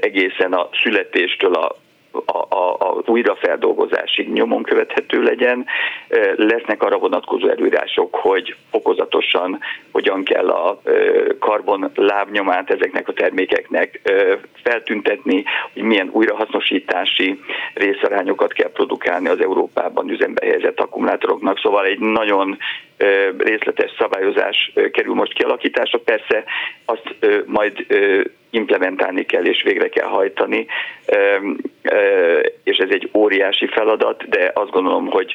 egészen a születéstől a a, a, a újrafeldolgozásig nyomon követhető legyen. Lesznek arra vonatkozó előírások, hogy fokozatosan hogyan kell a karbon lábnyomát ezeknek a termékeknek feltüntetni, hogy milyen újrahasznosítási részarányokat kell produkálni az Európában üzembe helyezett akkumulátoroknak. Szóval egy nagyon részletes szabályozás kerül most kialakításra. Persze azt majd implementálni kell és végre kell hajtani, és ez egy óriási feladat, de azt gondolom, hogy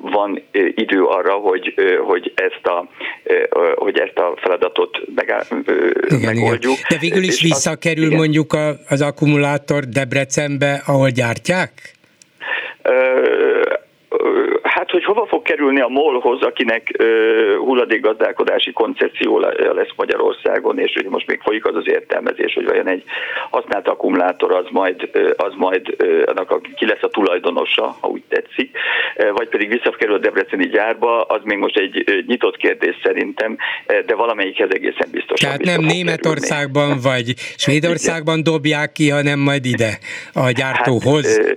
van idő arra, hogy, hogy, ezt, a, hogy ezt a feladatot meg, igen, megoldjuk. Igen. De végül is visszakerül az, mondjuk az akkumulátor Debrecenbe, ahol gyártják? Hát, hogy hova fog kerülni a MOL-hoz, akinek uh, hulladékgazdálkodási koncepció lesz Magyarországon, és hogy most még folyik az az értelmezés, hogy vajon egy használt akkumulátor az majd, az majd uh, annak a, ki lesz a tulajdonosa, ha úgy tetszik, vagy pedig visszakerül a Debreceni gyárba, az még most egy nyitott kérdés szerintem, de valamelyikhez egészen biztos. Tehát nem Németországban kerülni. vagy Svédországban dobják ki, hanem majd ide a gyártóhoz. Hát,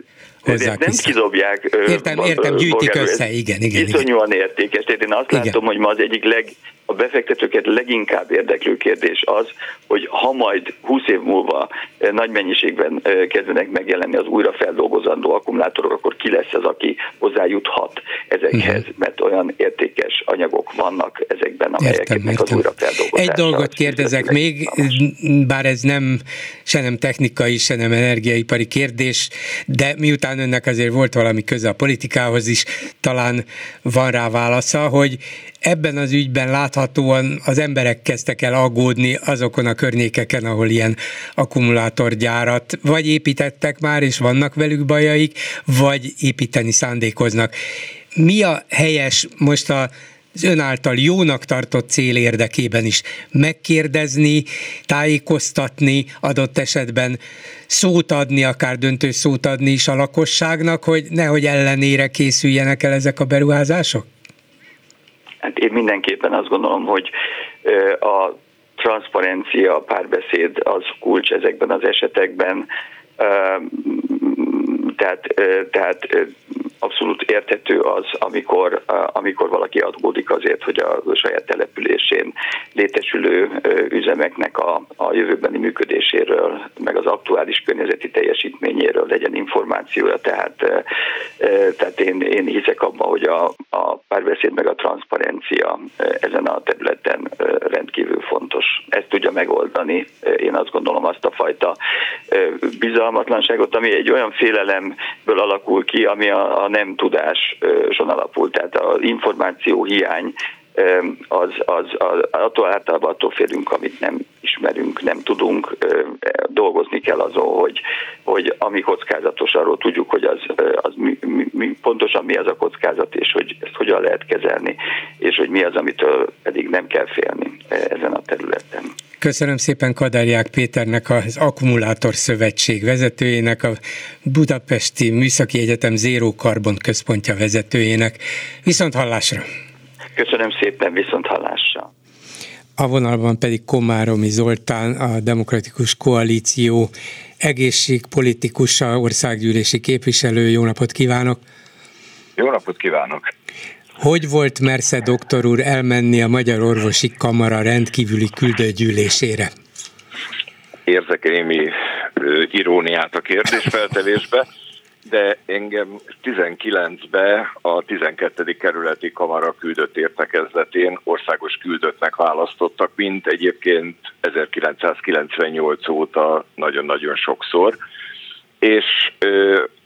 hozzák nem vissza. kidobják. Értem, értem, gyűjtik össze, igen, igen. Iszonyúan értékes. Tehát én azt igen. látom, hogy ma az egyik leg, a befektetőket leginkább érdeklő kérdés az, hogy ha majd 20 év múlva nagy mennyiségben kezdenek megjelenni az újrafeldolgozandó akkumulátorok, akkor ki lesz az, aki hozzájuthat ezekhez, uh-huh. mert olyan értékes anyagok vannak ezekben, amelyeknek az újrafeldolgozása. Egy dolgot kérdezek még, bár ez nem se nem technikai, se nem energiaipari kérdés, de miután önnek azért volt valami köze a politikához is, talán van rá válasza, hogy ebben az ügyben láthatóan az emberek kezdtek el aggódni azokon a környékeken, ahol ilyen akkumulátorgyárat vagy építettek már, és vannak velük bajaik, vagy építeni szándékoznak. Mi a helyes most a az ön által jónak tartott cél érdekében is megkérdezni, tájékoztatni, adott esetben szót adni, akár döntő szót adni is a lakosságnak, hogy nehogy ellenére készüljenek el ezek a beruházások? Hát én mindenképpen azt gondolom, hogy a transzparencia, a párbeszéd az kulcs ezekben az esetekben. Tehát, tehát abszolút érthető az, amikor, amikor valaki aggódik azért, hogy a saját településén létesülő üzemeknek a, a jövőbeni működéséről, meg az aktuális környezeti teljesítményéről legyen információja. Tehát, tehát én, én hiszek abban, hogy a, a párbeszéd meg a transzparencia ezen a területen rendkívül fontos. Ezt tudja megoldani, én azt gondolom azt a fajta bizalmatlanságot, ami egy olyan félelemből alakul ki, ami a, a nem tudáson alapul. Tehát az információ hiány az, az, az attól általában attól félünk, amit nem ismerünk, nem tudunk, dolgozni kell azon, hogy, hogy ami kockázatos, arról tudjuk, hogy az, az mi, mi, pontosan mi az a kockázat, és hogy ezt hogyan lehet kezelni, és hogy mi az, amitől pedig nem kell félni ezen a területen. Köszönöm szépen Kadáriák Péternek, az Akkumulátor Szövetség vezetőjének, a Budapesti Műszaki Egyetem Zéró Karbon központja vezetőjének. Viszont hallásra! Köszönöm szépen, viszont hallásra! A vonalban pedig Komáromi Zoltán, a Demokratikus Koalíció egészségpolitikusa, országgyűlési képviselő. Jó napot kívánok! Jó napot kívánok! Hogy volt Mersze doktor úr elmenni a Magyar Orvosi Kamara rendkívüli küldőgyűlésére? Érzek némi iróniát a kérdésfeltevésbe, de engem 19-ben a 12. kerületi kamara küldött értekezletén országos küldöttnek választottak, mint egyébként 1998 óta nagyon-nagyon sokszor, és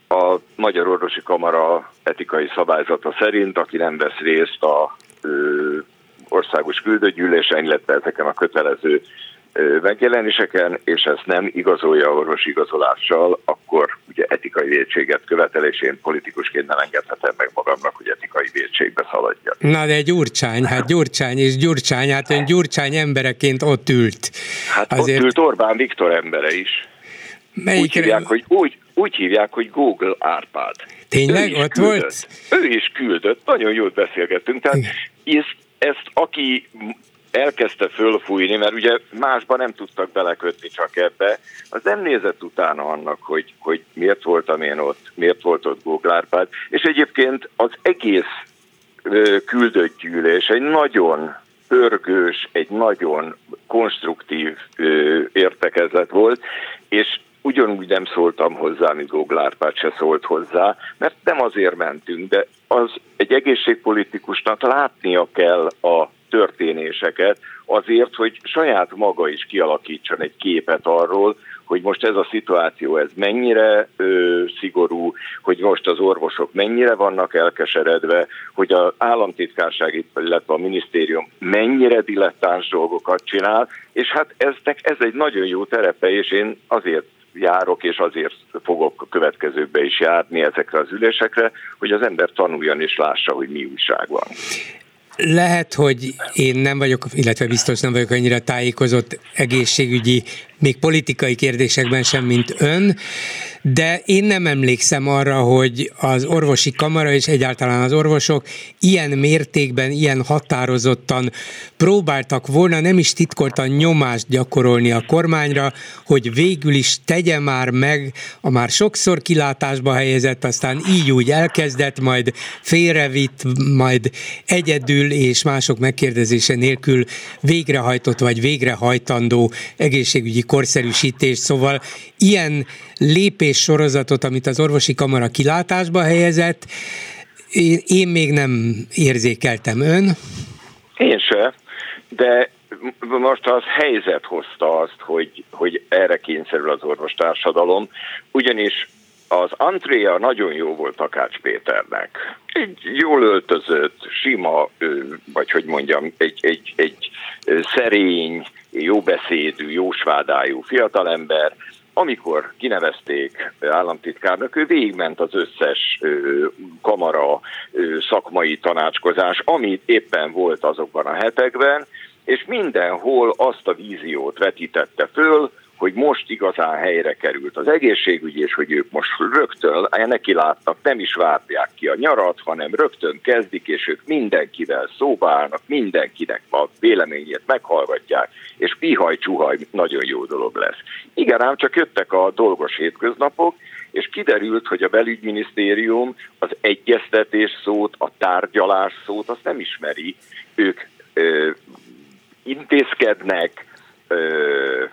a Magyar Orvosi Kamara etikai szabályzata szerint, aki nem vesz részt a országos küldőgyűlésen, illetve ezeken a kötelező megjelenéseken, és ezt nem igazolja orvosi igazolással, akkor ugye etikai védséget követel, és én politikusként nem engedhetem meg magamnak, hogy etikai védségbe szaladjak. Na de Gyurcsány, hát Gyurcsány és Gyurcsány, hát ön Gyurcsány embereként ott ült. Hát Azért... ott ült Orbán Viktor embere is. Melyik úgy hívják, hogy, úgy, úgy hívják, hogy Google Árpád. Tényleg? Ott küldött. volt? Ő is küldött, nagyon jót beszélgettünk. Tehát ezt, ezt aki elkezdte fölfújni, mert ugye másban nem tudtak belekötni csak ebbe, az nem nézett utána annak, hogy, hogy miért voltam én ott, miért volt ott Góglárpád, és egyébként az egész küldött gyűlés egy nagyon pörgős, egy nagyon konstruktív értekezlet volt, és ugyanúgy nem szóltam hozzá, mint Góglárpád se szólt hozzá, mert nem azért mentünk, de az egy egészségpolitikusnak látnia kell a történéseket azért, hogy saját maga is kialakítson egy képet arról, hogy most ez a szituáció ez mennyire ö, szigorú, hogy most az orvosok mennyire vannak elkeseredve, hogy az államtitkárság, illetve a minisztérium mennyire dilettáns dolgokat csinál, és hát eznek ez egy nagyon jó terepe, és én azért járok, és azért fogok a következőkbe is járni ezekre az ülésekre, hogy az ember tanuljon és lássa, hogy mi újság van. Lehet, hogy én nem vagyok, illetve biztos nem vagyok annyira tájékozott egészségügyi, még politikai kérdésekben sem, mint ön, de én nem emlékszem arra, hogy az orvosi kamara és egyáltalán az orvosok ilyen mértékben, ilyen határozottan próbáltak volna nem is titkoltan nyomást gyakorolni a kormányra, hogy végül is tegye már meg a már sokszor kilátásba helyezett, aztán így úgy elkezdett, majd félrevitt, majd egyedül és mások megkérdezése nélkül végrehajtott vagy végrehajtandó egészségügyi korszerűsítés, szóval ilyen lépés sorozatot, amit az orvosi kamara kilátásba helyezett, én, én még nem érzékeltem ön. Én se, de most az helyzet hozta azt, hogy, hogy erre kényszerül az orvostársadalom, ugyanis az Andrea nagyon jó volt Takács Péternek. Egy jól öltözött, sima, vagy hogy mondjam, egy, egy, egy szerény, jóbeszédű, jósvádájú fiatalember, amikor kinevezték államtitkárnak, ő végigment az összes kamara szakmai tanácskozás, amit éppen volt azokban a hetekben, és mindenhol azt a víziót vetítette föl, hogy most igazán helyre került az egészségügy, és hogy ők most rögtön neki látnak, nem is várják ki a nyarat, hanem rögtön kezdik, és ők mindenkivel szóba állnak, mindenkinek a véleményét meghallgatják, és pihaj-csuhaj nagyon jó dolog lesz. Igen, ám csak jöttek a dolgos hétköznapok, és kiderült, hogy a belügyminisztérium az egyeztetés szót, a tárgyalás szót, azt nem ismeri. Ők ö, intézkednek, ö,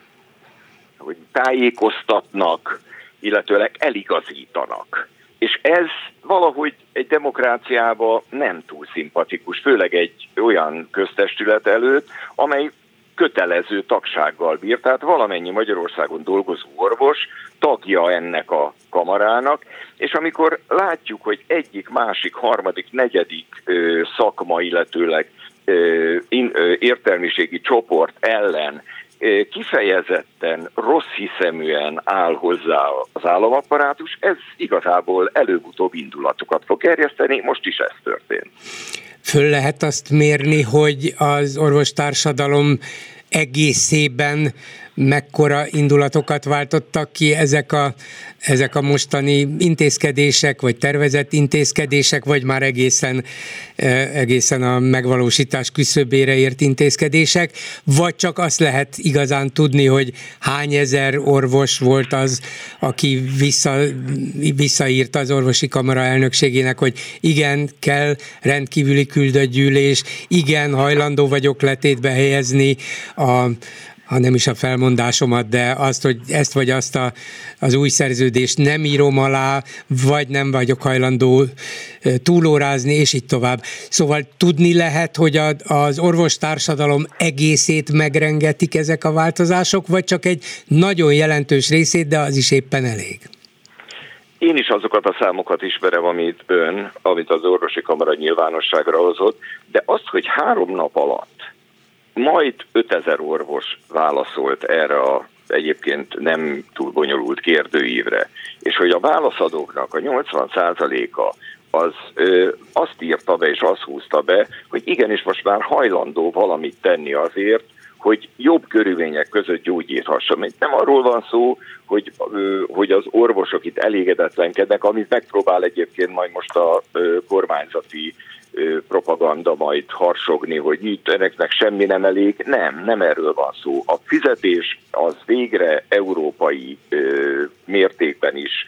hogy tájékoztatnak, illetőleg eligazítanak. És ez valahogy egy demokráciában nem túl szimpatikus, főleg egy olyan köztestület előtt, amely kötelező tagsággal bír, tehát valamennyi Magyarországon dolgozó orvos tagja ennek a kamarának, és amikor látjuk, hogy egyik, másik, harmadik, negyedik ö, szakma, illetőleg ö, in, ö, értelmiségi csoport ellen kifejezetten rossz hiszeműen áll hozzá az államaparátus, ez igazából előbb-utóbb indulatokat fog gerjeszteni, most is ez történt. Föl lehet azt mérni, hogy az orvostársadalom egészében mekkora indulatokat váltottak ki ezek a, ezek a mostani intézkedések, vagy tervezett intézkedések, vagy már egészen, egészen a megvalósítás küszöbére ért intézkedések, vagy csak azt lehet igazán tudni, hogy hány ezer orvos volt az, aki vissza, visszaírta az orvosi kamara elnökségének, hogy igen, kell rendkívüli küldött gyűlés, igen, hajlandó vagyok letétbe helyezni a, ha nem is a felmondásomat, de azt, hogy ezt vagy azt a, az új szerződést nem írom alá, vagy nem vagyok hajlandó túlórázni, és így tovább. Szóval tudni lehet, hogy a, az orvostársadalom egészét megrengetik ezek a változások, vagy csak egy nagyon jelentős részét, de az is éppen elég. Én is azokat a számokat ismerem, amit ön, amit az orvosi kamara nyilvánosságra hozott, de azt, hogy három nap alatt majd 5000 orvos válaszolt erre a egyébként nem túl bonyolult kérdőívre, és hogy a válaszadóknak a 80%-a az ö, azt írta be és azt húzta be, hogy igenis most már hajlandó valamit tenni azért, hogy jobb körülmények között gyógyíthasson. Nem arról van szó, hogy, hogy az orvosok itt elégedetlenkednek, amit megpróbál egyébként majd most a kormányzati propaganda majd harsogni, hogy itt ennek semmi nem elég. Nem, nem erről van szó. A fizetés az végre európai mértékben is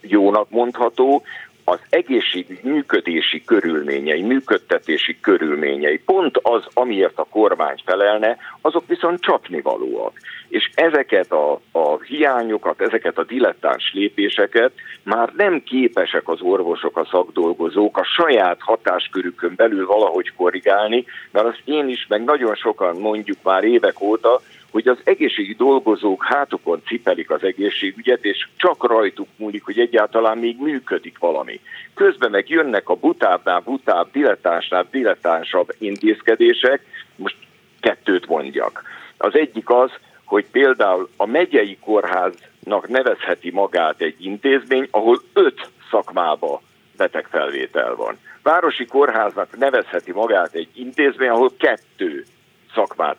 jónak mondható, az egészségügy működési körülményei, működtetési körülményei, pont az, amiért a kormány felelne, azok viszont csapnivalóak. És ezeket a, a hiányokat, ezeket a dilettáns lépéseket már nem képesek az orvosok, a szakdolgozók a saját hatáskörükön belül valahogy korrigálni, mert azt én is, meg nagyon sokan mondjuk már évek óta, hogy az egészségi dolgozók hátokon cipelik az egészségügyet, és csak rajtuk múlik, hogy egyáltalán még működik valami. Közben meg jönnek a butábbnál butább, dilettánsnál dilettánsabb intézkedések, most kettőt mondjak. Az egyik az, hogy például a megyei kórháznak nevezheti magát egy intézmény, ahol öt szakmába betegfelvétel van. Városi kórháznak nevezheti magát egy intézmény, ahol kettő szakmát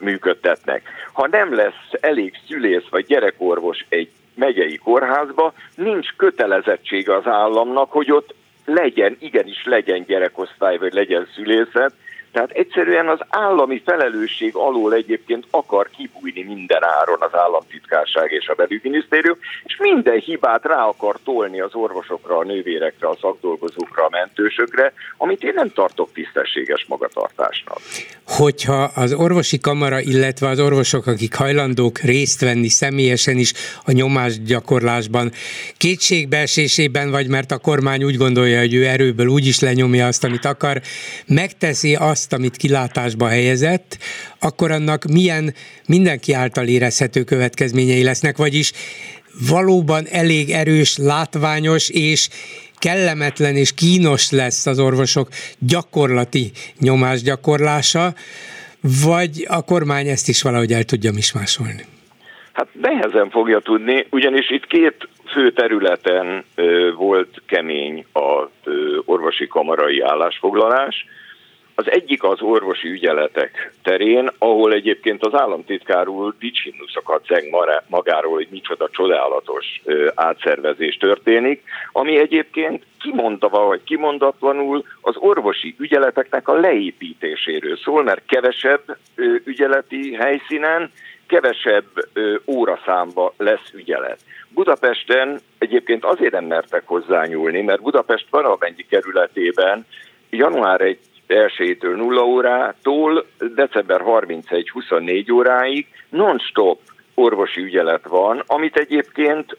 működtetnek. Ha nem lesz elég szülész vagy gyerekorvos egy megyei kórházba, nincs kötelezettsége az államnak, hogy ott legyen, igenis legyen gyerekosztály, vagy legyen szülészet, tehát egyszerűen az állami felelősség alól egyébként akar kibújni minden áron az államtitkárság és a belügyminisztérium, és minden hibát rá akar tolni az orvosokra, a nővérekre, a szakdolgozókra, a mentősökre, amit én nem tartok tisztességes magatartásnak. Hogyha az orvosi kamara, illetve az orvosok, akik hajlandók részt venni személyesen is a nyomásgyakorlásban, kétségbeesésében vagy mert a kormány úgy gondolja, hogy ő erőből úgy is lenyomja azt, amit akar, megteszi azt, azt, amit kilátásba helyezett, akkor annak milyen mindenki által érezhető következményei lesznek, vagyis valóban elég erős, látványos és kellemetlen és kínos lesz az orvosok gyakorlati nyomásgyakorlása, vagy a kormány ezt is valahogy el tudja mismásolni? Hát nehezen fogja tudni, ugyanis itt két fő területen volt kemény a ö, orvosi kamarai állásfoglalás. Az egyik az orvosi ügyeletek terén, ahol egyébként az államtitkár úr dicsinnuszokat zeng magáról, hogy micsoda csodálatos átszervezés történik, ami egyébként kimondva vagy kimondatlanul az orvosi ügyeleteknek a leépítéséről szól, mert kevesebb ügyeleti helyszínen, kevesebb óraszámba lesz ügyelet. Budapesten egyébként azért nem mertek hozzányúlni, mert Budapest valamennyi kerületében január 1 elsőjétől 0 órától december 31-24 óráig non-stop orvosi ügyelet van, amit egyébként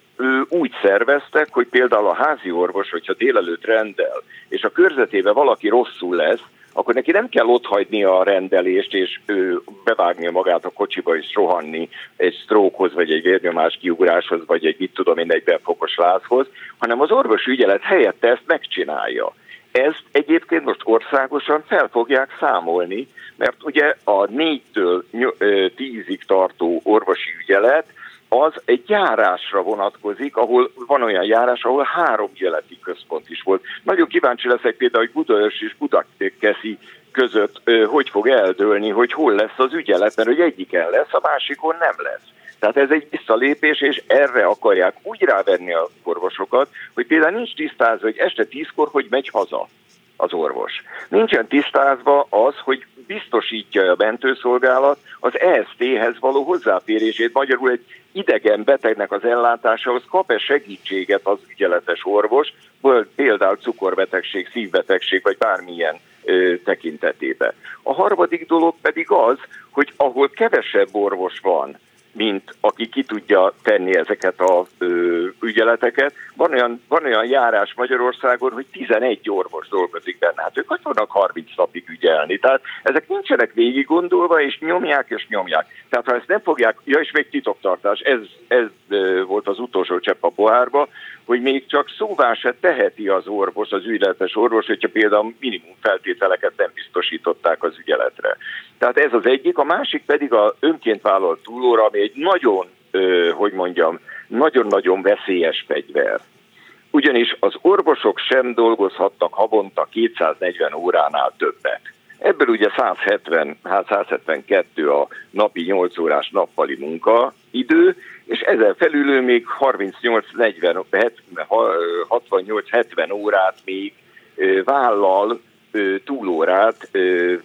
úgy szerveztek, hogy például a házi orvos, hogyha délelőtt rendel, és a körzetében valaki rosszul lesz, akkor neki nem kell otthagyni a rendelést, és ő bevágni magát a kocsiba, és rohanni egy sztrókhoz, vagy egy vérnyomás kiugráshoz, vagy egy mit tudom én, egy befokos lázhoz, hanem az orvos ügyelet helyette ezt megcsinálja. Ezt egyébként most országosan fel fogják számolni, mert ugye a négytől tízig tartó orvosi ügyelet az egy járásra vonatkozik, ahol van olyan járás, ahol három ügyeleti központ is volt. Nagyon kíváncsi leszek például, hogy Budaörs és Budakeszi között hogy fog eldőlni, hogy hol lesz az ügyelet, mert hogy egyiken lesz, a másikon nem lesz. Tehát ez egy visszalépés, és erre akarják úgy rávenni a orvosokat, hogy például nincs tisztázva, hogy este tízkor hogy megy haza az orvos. Nincsen tisztázva az, hogy biztosítja a mentőszolgálat az EST-hez való hozzáférését. Magyarul egy idegen betegnek az ellátásához kap-e segítséget az ügyeletes orvos, például cukorbetegség, szívbetegség, vagy bármilyen tekintetében. A harmadik dolog pedig az, hogy ahol kevesebb orvos van, mint aki ki tudja tenni ezeket a ö, ügyeleteket. Van olyan, van olyan járás Magyarországon, hogy 11 orvos dolgozik benne. Hát ők hogy fognak 30 napig ügyelni? Tehát ezek nincsenek végig gondolva, és nyomják, és nyomják. Tehát ha ezt nem fogják, ja és még titoktartás, ez, ez volt az utolsó csepp a pohárba, hogy még csak szóvá se teheti az orvos, az ügyeletes orvos, hogyha például minimum feltételeket nem biztosították az ügyeletre. Tehát ez az egyik, a másik pedig a önként vállalt túlóra, ami egy nagyon, hogy mondjam, nagyon-nagyon veszélyes fegyver. Ugyanis az orvosok sem dolgozhatnak havonta 240 óránál többet. Ebből ugye 170, hát 172 a napi 8 órás nappali munkaidő, és ezen felül még 38-40, 68-70 órát még vállal túlórát,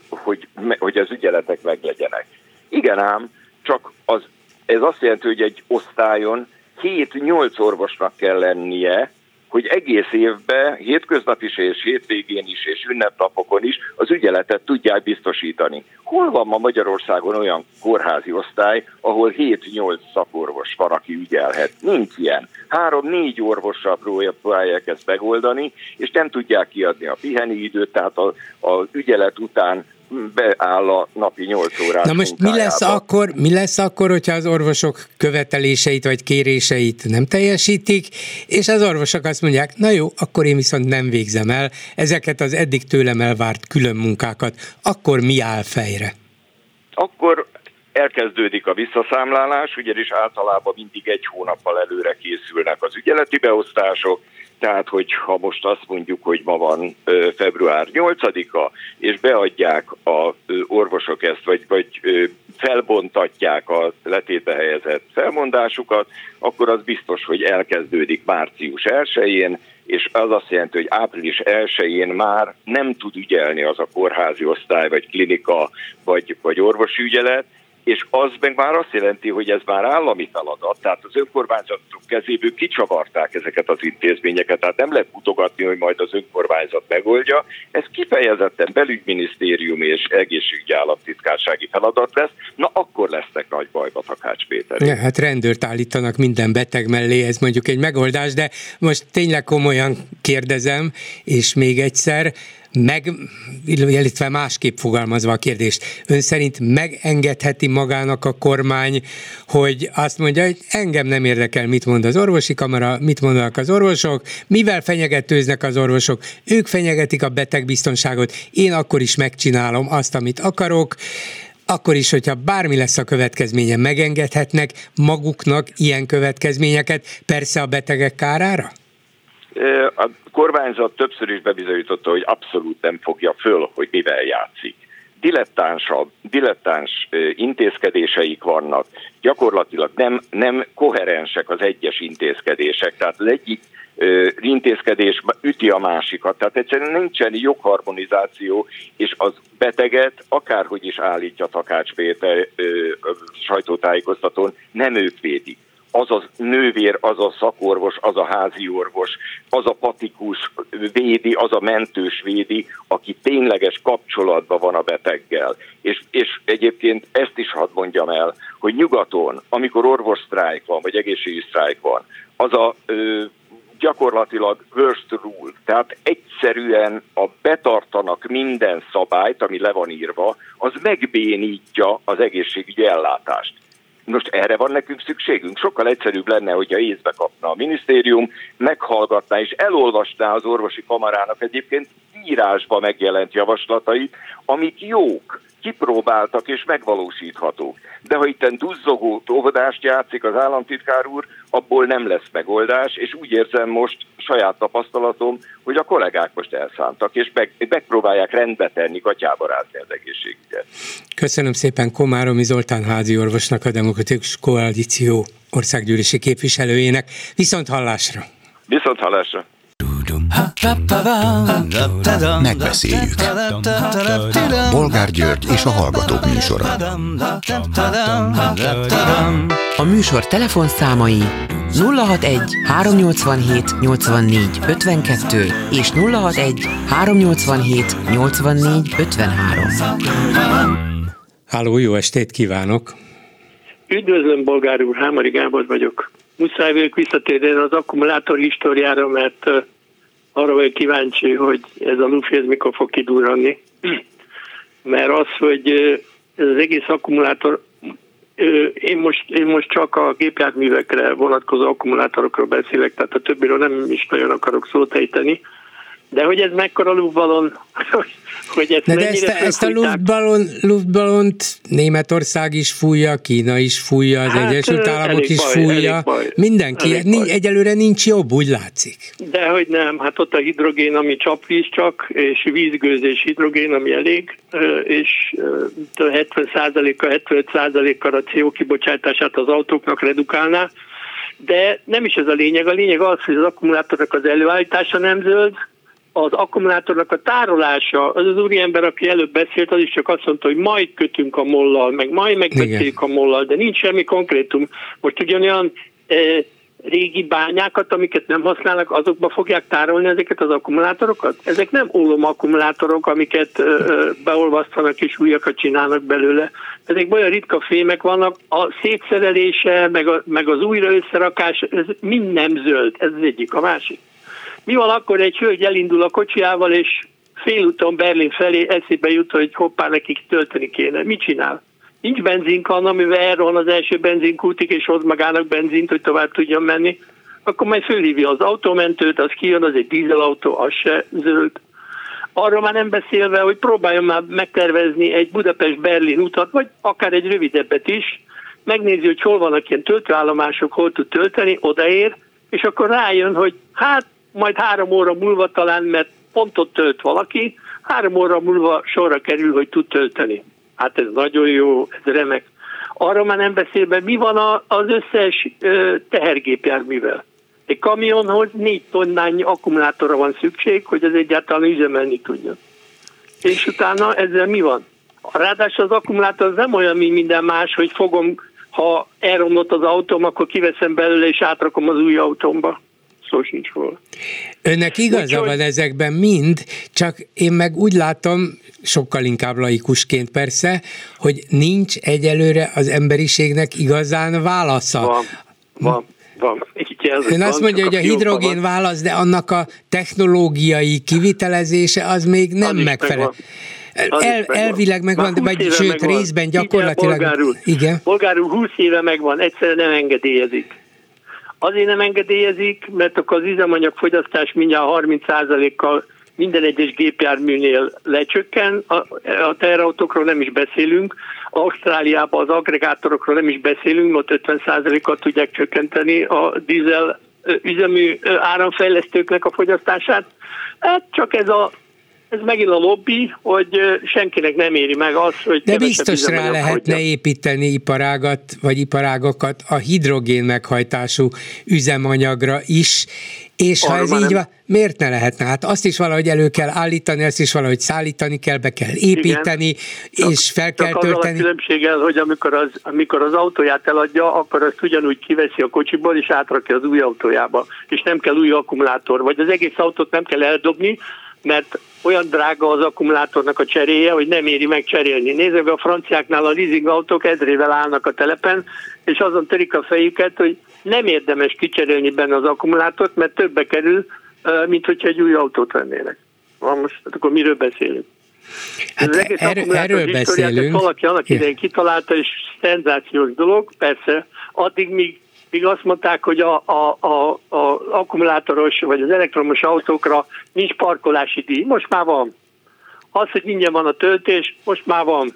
hogy, hogy az ügyeletek meglegyenek. Igen ám, csak az, ez azt jelenti, hogy egy osztályon 7-8 orvosnak kell lennie, hogy egész évben, hétköznap is és hétvégén is és ünnepnapokon is az ügyeletet tudják biztosítani. Hol van ma Magyarországon olyan kórházi osztály, ahol 7-8 szakorvos van, aki ügyelhet? Nincs ilyen. Három-négy orvossal próbálják ezt megoldani, és nem tudják kiadni a piheni időt, tehát az ügyelet után beáll a napi 8 órás Na most mi lesz, akkor, mi lesz akkor, hogyha az orvosok követeléseit vagy kéréseit nem teljesítik, és az orvosok azt mondják, na jó, akkor én viszont nem végzem el ezeket az eddig tőlem elvárt külön munkákat, akkor mi áll fejre? Akkor elkezdődik a visszaszámlálás, ugyanis általában mindig egy hónappal előre készülnek az ügyeleti beosztások, tehát, hogyha most azt mondjuk, hogy ma van február 8-a, és beadják a orvosok ezt, vagy, vagy felbontatják a letétbe helyezett felmondásukat, akkor az biztos, hogy elkezdődik március 1-én, és az azt jelenti, hogy április 1-én már nem tud ügyelni az a kórházi osztály, vagy klinika, vagy, vagy orvosi ügyelet, és az meg már azt jelenti, hogy ez már állami feladat, tehát az önkormányzatok kezéből kicsavarták ezeket az intézményeket, tehát nem lehet mutogatni, hogy majd az önkormányzat megoldja, ez kifejezetten belügyminisztérium és egészségügyi államtitkársági feladat lesz, na akkor lesznek nagy bajba Takács Péter. Ja, hát rendőrt állítanak minden beteg mellé, ez mondjuk egy megoldás, de most tényleg komolyan kérdezem, és még egyszer, meg, illetve másképp fogalmazva a kérdést, ön szerint megengedheti magának a kormány, hogy azt mondja, hogy engem nem érdekel, mit mond az orvosi kamara, mit mondanak az orvosok, mivel fenyegetőznek az orvosok, ők fenyegetik a betegbiztonságot, én akkor is megcsinálom azt, amit akarok, akkor is, hogyha bármi lesz a következménye, megengedhetnek maguknak ilyen következményeket, persze a betegek kárára? A kormányzat többször is bebizonyította, hogy abszolút nem fogja föl, hogy mivel játszik. Dilettánsabb, dilettáns intézkedéseik vannak, gyakorlatilag nem, nem koherensek az egyes intézkedések. Tehát az egyik intézkedés üti a másikat. Tehát egyszerűen nincsen jogharmonizáció, és az beteget, akárhogy is állítja Takács Péter sajtótájékoztatón, nem ők védik az a nővér, az a szakorvos, az a házi orvos, az a patikus védi, az a mentős védi, aki tényleges kapcsolatban van a beteggel. És, és egyébként ezt is hadd mondjam el, hogy nyugaton, amikor orvossztrájk van, vagy egészségügyi sztrájk van, az a ö, gyakorlatilag worst rule, tehát egyszerűen a betartanak minden szabályt, ami le van írva, az megbénítja az egészségügyi ellátást. Most erre van nekünk szükségünk. Sokkal egyszerűbb lenne, hogyha észbe kapna a minisztérium, meghallgatná és elolvasná az orvosi kamarának egyébként írásba megjelent javaslatait, amik jók, kipróbáltak és megvalósíthatók. De ha itten duzzogó óvodást játszik az államtitkár úr, abból nem lesz megoldás, és úgy érzem most saját tapasztalatom, hogy a kollégák most elszántak, és meg, megpróbálják rendbe tenni, gatyába rázni az egészségügyet. Köszönöm szépen Komáromi Zoltán házi orvosnak, a Demokratikus Koalíció országgyűlési képviselőjének. Viszont hallásra! Viszont hallásra! Megbeszéljük. Bolgár György és a Hallgatók műsora. A műsor telefonszámai 061 387 84 52 és 061 387 84 53. Háló, jó estét kívánok! Üdvözlöm, bolgár úr, Hámari Gábor vagyok. Muszáj vagyok visszatérni az akkumulátor históriára, mert arra vagyok kíváncsi, hogy ez a lufi ez mikor fog kidurranni. Mert az, hogy ez az egész akkumulátor én most, én most csak a gépjárművekre vonatkozó akkumulátorokról beszélek, tehát a többiről nem is nagyon akarok szót ejteni. De hogy ez mekkora luftballon, (laughs) hogy ezt de, de ezt, ezt a luftballon, luftballont Németország is fújja, Kína is fújja, az hát, Egyesült Államok is baj, fújja, baj, mindenki, nincs, egyelőre nincs jobb, úgy látszik. De hogy nem, hát ott a hidrogén, ami csapvíz csak, és vízgőzés hidrogén, ami elég, és 70%-a, 75%-kal a CO kibocsátását az autóknak redukálná, de nem is ez a lényeg. A lényeg az, hogy az akkumulátornak az előállítása nem zöld, az akkumulátornak a tárolása, az az úriember, aki előbb beszélt, az is csak azt mondta, hogy majd kötünk a mollal, meg majd megbeszéljük a mollal, de nincs semmi konkrétum. Most ugyanolyan e, régi bányákat, amiket nem használnak, azokba fogják tárolni ezeket az akkumulátorokat? Ezek nem ólom akkumulátorok, amiket e, beolvasztanak és újakat csinálnak belőle. Ezek olyan ritka fémek vannak, a szétszerelése, meg, a, meg az újra összerakás, ez mind nem zöld, ez az egyik. A másik mi van akkor egy hölgy elindul a kocsiával, és félúton Berlin felé eszébe jut, hogy hoppá, nekik tölteni kéne. Mit csinál? Nincs benzinkan, amivel elrohan az első benzinkútig, és hoz magának benzint, hogy tovább tudjon menni. Akkor majd fölhívja az autómentőt, az kijön, az egy dízelautó, az se zöld. Arról már nem beszélve, hogy próbáljon már megtervezni egy Budapest-Berlin utat, vagy akár egy rövidebbet is, megnézi, hogy hol vannak ilyen töltőállomások, hol tud tölteni, odaér, és akkor rájön, hogy hát majd három óra múlva talán, mert pontot tölt valaki, három óra múlva sorra kerül, hogy tud tölteni. Hát ez nagyon jó, ez remek. Arra már nem beszélve, mi van az összes tehergépjárművel. Egy kamionhoz négy tonnányi akkumulátorra van szükség, hogy ez egyáltalán üzemelni tudjon. És utána ezzel mi van? Ráadásul az akkumulátor az nem olyan, mint minden más, hogy fogom, ha elromlott az autóm, akkor kiveszem belőle és átrakom az új autómba szó sincs róla. Önnek igaza Úgy, van ezekben mind, csak én meg úgy látom, sokkal inkább laikusként persze, hogy nincs egyelőre az emberiségnek igazán válasza. Van, van. Van. Ön azt mondja, hogy a hidrogén válasz, de annak a technológiai kivitelezése az még nem az megfelel. El, elvileg megvan, vagy sőt megvan. részben gyakorlatilag. Bolgárul, igen. bolgárul 20 éve megvan, egyszerűen nem engedélyezik. Azért nem engedélyezik, mert akkor az üzemanyag fogyasztás mindjárt 30%-kal minden egyes gépjárműnél lecsökken, a, a teherautókról nem is beszélünk, Ausztráliában az agregátorokról nem is beszélünk, ott 50%-kal tudják csökkenteni a dízel üzemű áramfejlesztőknek a fogyasztását. Hát csak ez a ez megint a lobby, hogy senkinek nem éri meg az, hogy... De biztos rá lehetne hagyja. építeni iparágat, vagy iparágokat a hidrogén meghajtású üzemanyagra is, és Arra ha ez így van, miért ne lehetne? Hát azt is valahogy elő kell állítani, azt is valahogy szállítani kell, be kell építeni, Igen. és fel kell csak tölteni. a különbséggel, hogy amikor az, amikor az autóját eladja, akkor azt ugyanúgy kiveszi a kocsiból, és átrakja az új autójába, és nem kell új akkumulátor, vagy az egész autót nem kell eldobni, mert olyan drága az akkumulátornak a cseréje, hogy nem éri meg cserélni. Nézzük, a franciáknál a leasing autók ezrével állnak a telepen, és azon törik a fejüket, hogy nem érdemes kicserélni benne az akkumulátort, mert többe kerül, mint hogyha egy új autót vennének. Na most hát akkor miről beszélünk? Hát az egész erről, erről beszélünk. Valaki annak idején kitalálta, és szenzációs dolog, persze, addig míg míg azt mondták, hogy a, a, a, a akkumulátoros vagy az elektromos autókra nincs parkolási díj. Most már van. Az, hogy ingyen van a töltés, most már van.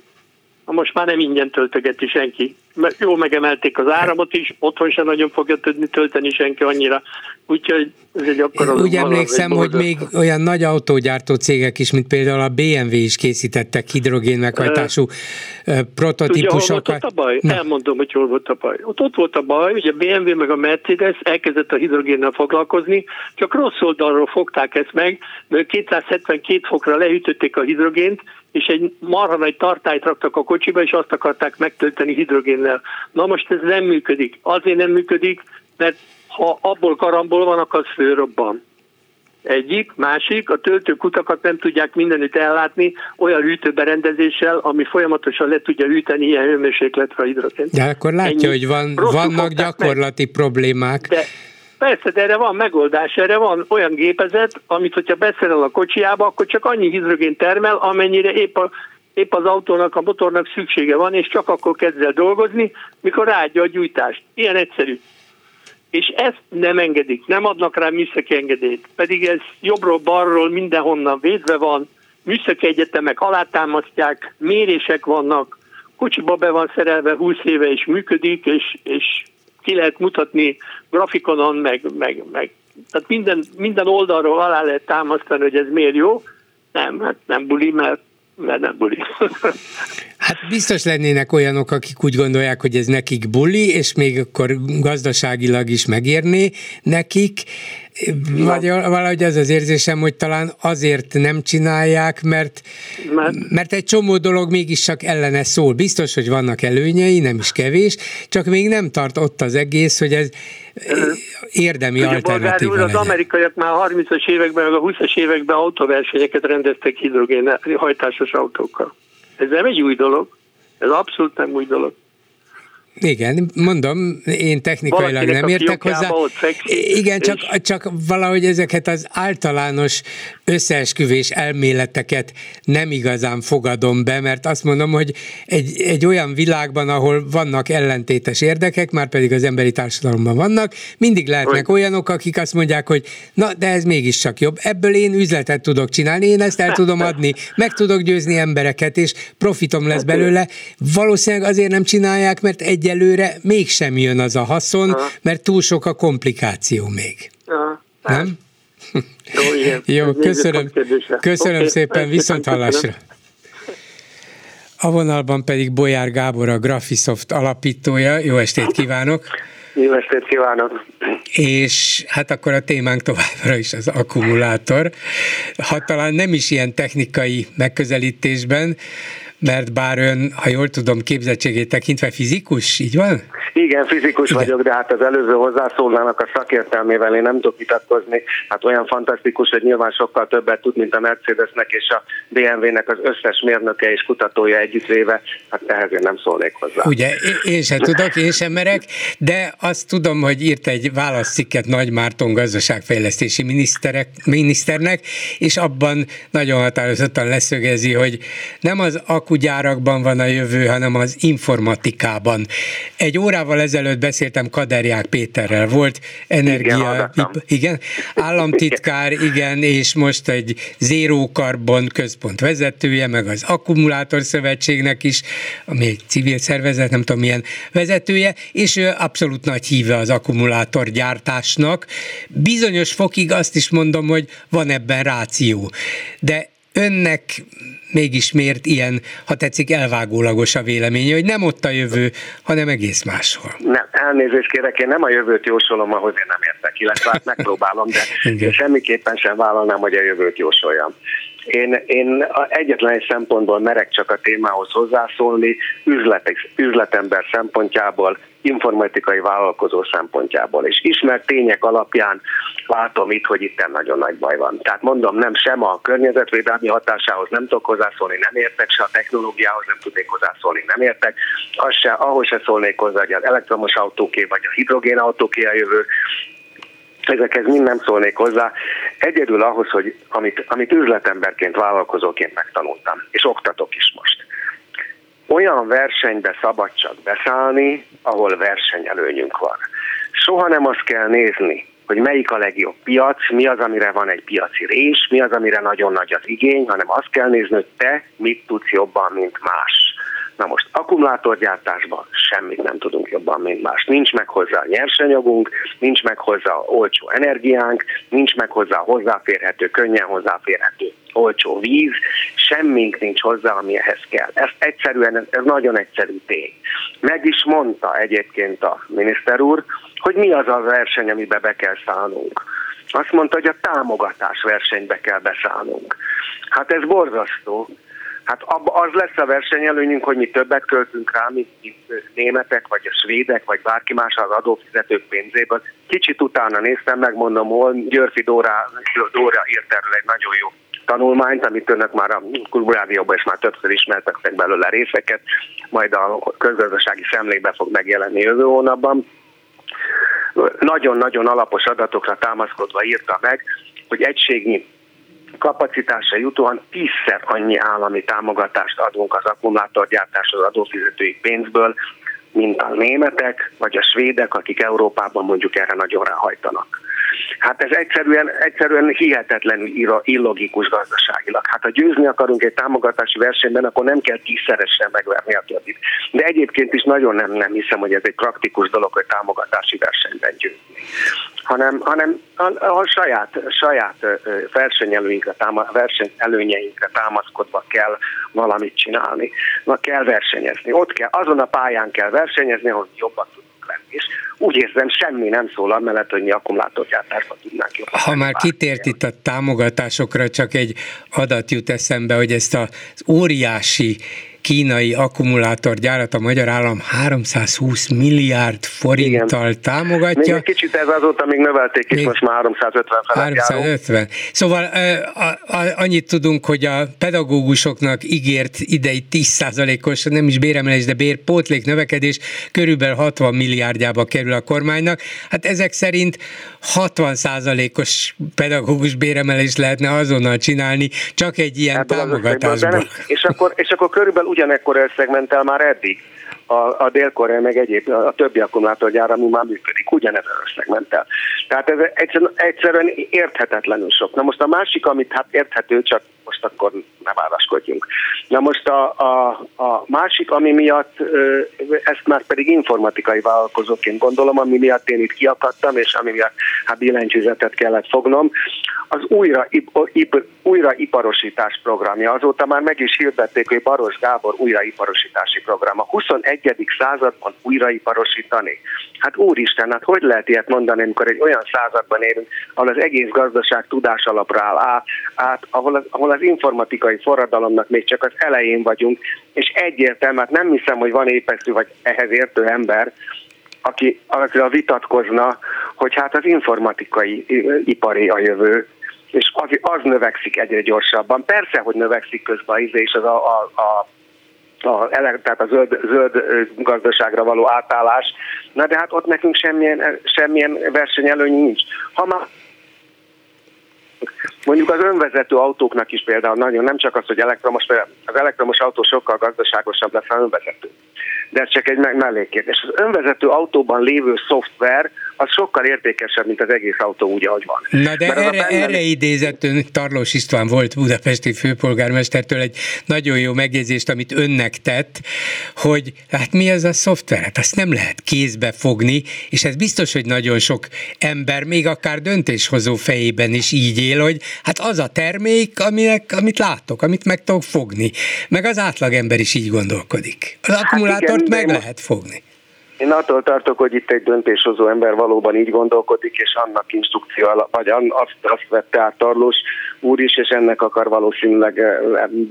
Most már nem ingyen töltögeti senki jó megemelték az áramot is, otthon sem nagyon fogja tudni tölteni senki annyira, úgyhogy ez egy akkor Úgy emlékszem, hogy még olyan nagy autógyártó cégek is, mint például a BMW is készítettek hidrogén meghajtású uh, prototípusokat. Tudja, volt a baj? Na. Elmondom, hogy hol volt a baj. Ott, ott volt a baj, hogy a BMW meg a Mercedes elkezdett a hidrogénnel foglalkozni, csak rossz oldalról fogták ezt meg, mert 272 fokra lehűtötték a hidrogént, és egy marha nagy tartályt raktak a kocsiba, és azt akarták megtölteni hidrogénnel. Na most ez nem működik. Azért nem működik, mert ha abból karambol van, akkor az fölrobban. Egyik, másik, a töltőkutakat nem tudják mindenütt ellátni olyan hűtőberendezéssel, ami folyamatosan le tudja hűteni ilyen hőmérsékletre a hidrogén. De akkor látja, Ennyi. hogy van, vannak gyakorlati meg. problémák. De Persze, de erre van megoldás, erre van olyan gépezet, amit hogyha beszerel a kocsiába, akkor csak annyi hidrogén termel, amennyire épp, a, épp az autónak, a motornak szüksége van, és csak akkor kezd el dolgozni, mikor ráadja a gyújtást. Ilyen egyszerű. És ezt nem engedik, nem adnak rá műszaki engedélyt, pedig ez jobbról-balról mindenhonnan védve van, műszaki egyetemek alátámasztják, mérések vannak, kocsiba be van szerelve 20 éve és működik, és, és ki lehet mutatni grafikonon, meg, meg, meg tehát minden, minden oldalról alá lehet támasztani, hogy ez miért jó. Nem, hát nem buli, mert mert nem buli. (laughs) Hát biztos lennének olyanok, akik úgy gondolják, hogy ez nekik buli, és még akkor gazdaságilag is megérné nekik, vagy valahogy az az érzésem, hogy talán azért nem csinálják, mert, mert, mert egy csomó dolog mégis csak ellene szól. Biztos, hogy vannak előnyei, nem is kevés, csak még nem tart ott az egész, hogy ez érdemi Ugye, alternatíva úr, az amerikaiak már a 30-as években, meg a 20-as években autóversenyeket rendeztek hidrogén hajtásos autókkal. Ez nem egy új dolog, ez abszolút nem új dolog. Igen, mondom, én technikailag Valakinek nem értek hozzá. Igen, csak, csak valahogy ezeket az általános összeesküvés elméleteket nem igazán fogadom be, mert azt mondom, hogy egy, egy olyan világban, ahol vannak ellentétes érdekek, már pedig az emberi társadalomban vannak, mindig lehetnek olyanok, akik azt mondják, hogy na, de ez mégiscsak jobb. Ebből én üzletet tudok csinálni, én ezt el tudom adni, meg tudok győzni embereket, és profitom lesz belőle. Valószínűleg azért nem csinálják, mert egy egyelőre mégsem jön az a haszon, Aha. mert túl sok a komplikáció még. Aha. Nem? Jó, igen. Jó köszönöm, köszönöm okay. szépen, viszont hallásra. A vonalban pedig Bolyár Gábor, a Graphisoft alapítója. Jó estét kívánok! Jó estét kívánok! És hát akkor a témánk továbbra is az akkumulátor. Ha talán nem is ilyen technikai megközelítésben, mert bár ön, ha jól tudom, képzettségét tekintve fizikus, így van? Igen, fizikus Igen. vagyok, de hát az előző hozzászólnának a szakértelmével én nem tudok vitatkozni. Hát olyan fantasztikus, hogy nyilván sokkal többet tud, mint a Mercedesnek és a BMW-nek az összes mérnöke és kutatója együttvéve. Hát ehhez én nem szólnék hozzá. Ugye, én sem tudok, én sem merek, de azt tudom, hogy írt egy válaszcikket Nagy Márton gazdaságfejlesztési miniszterek, miniszternek, és abban nagyon határozottan leszögezi, hogy nem az akugyárakban van a jövő, hanem az informatikában. Egy órával ezelőtt beszéltem Kaderják Péterrel, volt energia, igen, igen államtitkár, igen, és most egy Zero Carbon központ vezetője, meg az Akkumulátor Szövetségnek is, ami egy civil szervezet, nem tudom milyen vezetője, és ő abszolút nagy híve az akkumulátorgyártásnak. Bizonyos fokig azt is mondom, hogy van ebben ráció. De önnek mégis miért ilyen, ha tetszik, elvágólagos a véleménye, hogy nem ott a jövő, hanem egész máshol. Nem, elnézést kérek, én nem a jövőt jósolom, ahhoz én nem értek, illetve hát megpróbálom, de (laughs) semmiképpen sem vállalnám, hogy a jövőt jósoljam. Én, én egyetlen egy szempontból merek csak a témához hozzászólni, üzlet, üzletember szempontjából, informatikai vállalkozó szempontjából. És ismert tények alapján látom itt, hogy itt nagyon nagy baj van. Tehát mondom, nem sem a környezetvédelmi hatásához nem tudok hozzászólni, nem értek, se a technológiához nem tudnék hozzászólni, nem értek. Az se, ahhoz se szólnék hozzá, hogy az elektromos autóké vagy a hidrogén autóké a jövő ezekhez mind nem szólnék hozzá. Egyedül ahhoz, hogy amit, amit üzletemberként, vállalkozóként megtanultam, és oktatok is most. Olyan versenybe szabad csak beszállni, ahol versenyelőnyünk van. Soha nem azt kell nézni, hogy melyik a legjobb piac, mi az, amire van egy piaci rés, mi az, amire nagyon nagy az igény, hanem azt kell nézni, hogy te mit tudsz jobban, mint más. Na most akkumulátorgyártásban semmit nem tudunk jobban, mint más. Nincs meg hozzá nyersanyagunk, nincs meg hozzá olcsó energiánk, nincs meg hozzá hozzáférhető, könnyen hozzáférhető olcsó víz, semmink nincs hozzá, ami ehhez kell. Ez egyszerűen, ez nagyon egyszerű tény. Meg is mondta egyébként a miniszter úr, hogy mi az a verseny, amibe be kell szállnunk. Azt mondta, hogy a támogatás versenybe kell beszállnunk. Hát ez borzasztó, Hát az lesz a versenyelőnyünk, hogy mi többet költünk rá, mint németek, vagy a svédek, vagy bárki más az adófizetők pénzéből. Kicsit utána néztem, megmondom, hol Györfi Dóra, Dóra írt erről egy nagyon jó tanulmányt, amit önök már a Kultúrádióban is már többször ismertek belőle részeket, majd a közgazdasági szemlékben fog megjelenni jövő hónapban. Nagyon-nagyon alapos adatokra támaszkodva írta meg, hogy egységnyi kapacitásra jutóan tízszer annyi állami támogatást adunk az akkumulátorgyártáshoz adófizetői pénzből, mint a németek vagy a svédek, akik Európában mondjuk erre nagyon ráhajtanak. Hát ez egyszerűen, egyszerűen hihetetlenül illogikus gazdaságilag. Hát ha győzni akarunk egy támogatási versenyben, akkor nem kell tízszeresen megverni a többit. De egyébként is nagyon nem, nem hiszem, hogy ez egy praktikus dolog, hogy támogatási versenyben győzni. Hanem, hanem a, a saját, saját versenyelőinkre, táma, versenyelőnyeinkre támaszkodva kell valamit csinálni. Na kell versenyezni. Ott kell, azon a pályán kell versenyezni, ahol jobban tudunk lenni. És úgy érzem, semmi nem szól mellett, hogy mi akkumulátorgyártásba tudnánk jobban. Ha már kitért itt a támogatásokra, csak egy adat jut eszembe, hogy ezt az óriási kínai akkumulátorgyárat a magyar állam 320 milliárd forinttal Igen. támogatja. Még egy kicsit ez azóta még növelték, és most már 350 350. Járunk. Szóval annyit tudunk, hogy a pedagógusoknak ígért idei 10%-os, nem is béremelés, de bérpótlék növekedés körülbelül 60 milliárdjába kerül a kormánynak. Hát ezek szerint 60%-os pedagógus béremelés lehetne azonnal csinálni, csak egy ilyen Ebből támogatásból. És akkor, és akkor körülbelül ugyanekkor összeg ment el már eddig a, a Dél-Korea meg egyéb, a többi akkumulátorgyár, ami már működik, ugyanez az összeg ment el. Tehát ez egyszerűen, egyszerűen érthetetlenül sok. Na most a másik, amit hát érthető, csak most akkor ne válaszkodjunk. Na most a, a, a másik, ami miatt, ezt már pedig informatikai vállalkozóként gondolom, ami miatt én itt kiakadtam, és ami miatt hát billentyűzetet kellett fognom, az újra, ip, ip, újraiparosítás programja. Azóta már meg is hirdették, hogy Baros Gábor újraiparosítási program. A 21. században újraiparosítani. Hát úristen, hát hogy lehet ilyet mondani, amikor egy olyan században élünk, ahol az egész gazdaság tudás alapra áll át, át ahol, az, ahol az informatikai forradalomnak még csak az elején vagyunk, és egyértelműen hát nem hiszem, hogy van épeszű vagy ehhez értő ember, aki a vitatkozna, hogy hát az informatikai ipari a jövő, és az, az növekszik egyre gyorsabban. Persze, hogy növekszik közben az és az a, a, a a, tehát a zöld, zöld gazdaságra való átállás. Na de hát ott nekünk semmilyen, semmilyen versenyelőny nincs. Ha már Mondjuk az önvezető autóknak is például nagyon, nem csak az, hogy elektromos, az elektromos autó sokkal gazdaságosabb lesz, az önvezető. De ez csak egy mellékkérdés. Az önvezető autóban lévő szoftver az sokkal értékesebb, mint az egész autó úgy, ahogy van. Na de Mert erre, benne... erre idézett ön, Tarlós István volt budapesti főpolgármestertől egy nagyon jó megjegyzést, amit önnek tett, hogy hát mi az a szoftver? Hát azt nem lehet kézbe fogni, és ez biztos, hogy nagyon sok ember, még akár döntéshozó fejében is így él, hogy hát az a termék, aminek, amit látok, amit meg tudok fogni. Meg az átlagember is így gondolkodik. Az hát akkumulátort igen, meg lehet fogni. Én attól tartok, hogy itt egy döntéshozó ember valóban így gondolkodik, és annak instrukció alap, vagy azt, azt vette át Tarlós úr is, és ennek akar valószínűleg eh,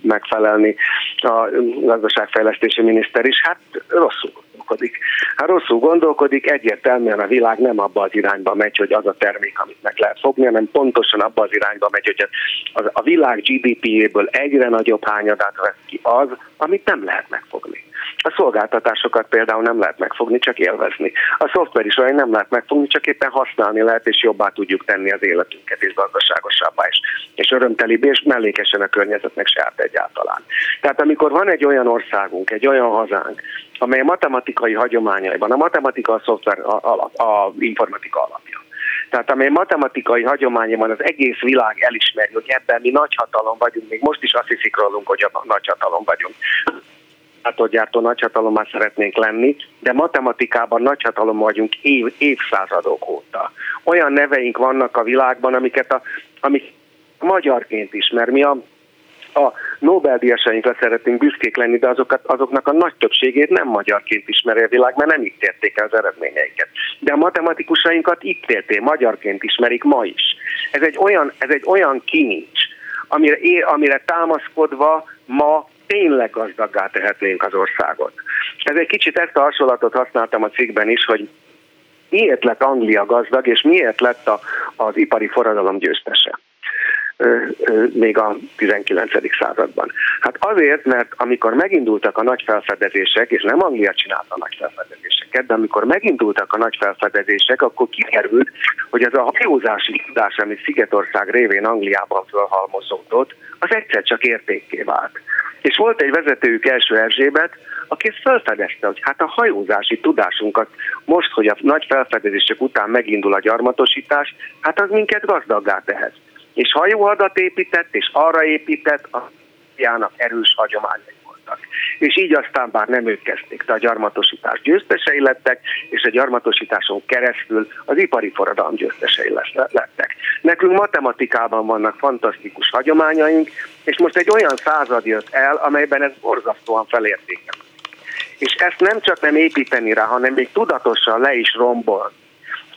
megfelelni a gazdaságfejlesztési miniszter is. Hát rosszul gondolkodik. Hát rosszul gondolkodik, egyértelműen a világ nem abba az irányba megy, hogy az a termék, amit meg lehet fogni, hanem pontosan abba az irányba megy, hogy a világ GDP-jéből egyre nagyobb hányadát vesz ki az, amit nem lehet megfogni. A szolgáltatásokat például nem lehet megfogni, csak élvezni. A szoftver is olyan nem lehet megfogni, csak éppen használni lehet, és jobbá tudjuk tenni az életünket, és gazdaságosabbá is. És örömtelibb, és mellékesen a környezetnek se árt egyáltalán. Tehát amikor van egy olyan országunk, egy olyan hazánk, amely a matematikai hagyományaiban, a matematika a szoftver, a, a, informatika alapja. Tehát amely matematikai hagyományban az egész világ elismeri, hogy ebben mi nagyhatalom vagyunk, még most is azt hiszik rólunk, hogy a nagyhatalom vagyunk gyártó nagyhatalommá szeretnénk lenni, de matematikában nagyhatalom vagyunk év, évszázadok óta. Olyan neveink vannak a világban, amiket a, amik magyarként is, mert mi a a Nobel-díjasainkra szeretnénk büszkék lenni, de azokat, azoknak a nagy többségét nem magyarként ismeri a világ, mert nem itt érték az eredményeiket. De a matematikusainkat itt érték, magyarként ismerik ma is. Ez egy olyan, ez egy olyan kinincs, amire, amire támaszkodva ma tényleg gazdaggá tehetnénk az országot. Ez egy kicsit ezt a hasonlatot használtam a cikkben is, hogy miért lett Anglia gazdag, és miért lett a, az ipari forradalom győztese még a 19. században. Hát azért, mert amikor megindultak a nagy felfedezések, és nem Anglia csinálta a nagy felfedezéseket, de amikor megindultak a nagy felfedezések, akkor kikerült, hogy ez a hajózási tudás, ami Szigetország révén Angliában felhalmozódott, az egyszer csak értékké vált. És volt egy vezetőjük első Erzsébet, aki ezt felfedezte, hogy hát a hajózási tudásunkat most, hogy a nagy felfedezések után megindul a gyarmatosítás, hát az minket gazdaggá tehet. És hajóhadat épített, és arra épített, a erős hagyományai voltak. És így aztán bár nem ők kezdték, de a gyarmatosítás győztesei lettek, és a gyarmatosításon keresztül az ipari forradalom győztesei lettek. Nekünk matematikában vannak fantasztikus hagyományaink, és most egy olyan század jött el, amelyben ez borzasztóan felértékel. És ezt nem csak nem építeni rá, hanem még tudatosan le is rombol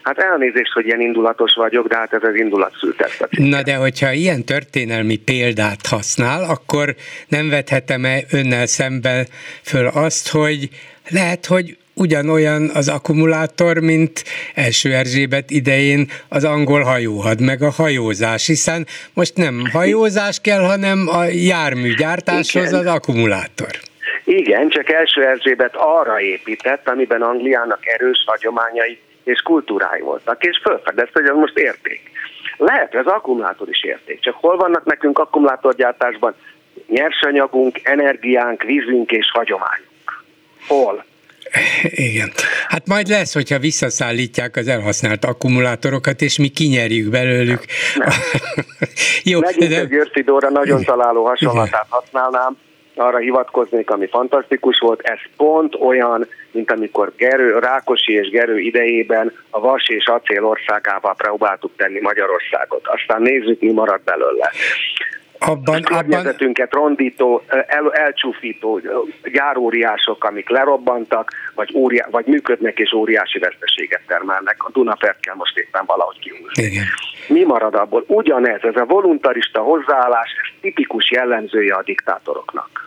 Hát elnézést, hogy ilyen indulatos vagyok, de hát ez az indulat szültett. Na de hogyha ilyen történelmi példát használ, akkor nem vethetem-e önnel szembe föl azt, hogy lehet, hogy ugyanolyan az akkumulátor, mint első Erzsébet idején az angol hajóhad, meg a hajózás, hiszen most nem hajózás kell, hanem a járműgyártáshoz Igen. az akkumulátor. Igen, csak első Erzsébet arra épített, amiben Angliának erős hagyományai és kultúrái voltak, és felfedezte, hogy ez most érték. Lehet, ez akkumulátor is érték, csak hol vannak nekünk akkumulátorgyártásban nyersanyagunk, energiánk, vízünk és hagyományunk? Hol? Igen. Hát majd lesz, hogyha visszaszállítják az elhasznált akkumulátorokat, és mi kinyerjük belőlük. (laughs) Jó. Megint de... egy Györfi Dóra nagyon találó hasonlatát használnám arra hivatkoznék, ami fantasztikus volt, ez pont olyan, mint amikor Gerő, Rákosi és Gerő idejében a vas és acél országává próbáltuk tenni Magyarországot. Aztán nézzük, mi marad belőle abban, környezetünket abban... rondító, el, elcsúfító gyáróriások, amik lerobbantak, vagy, óriá, vagy működnek és óriási veszteséget termelnek. A Dunapert kell most éppen valahogy kihúzni. Igen. Mi marad abból? Ugyanez, ez a voluntarista hozzáállás, ez tipikus jellemzője a diktátoroknak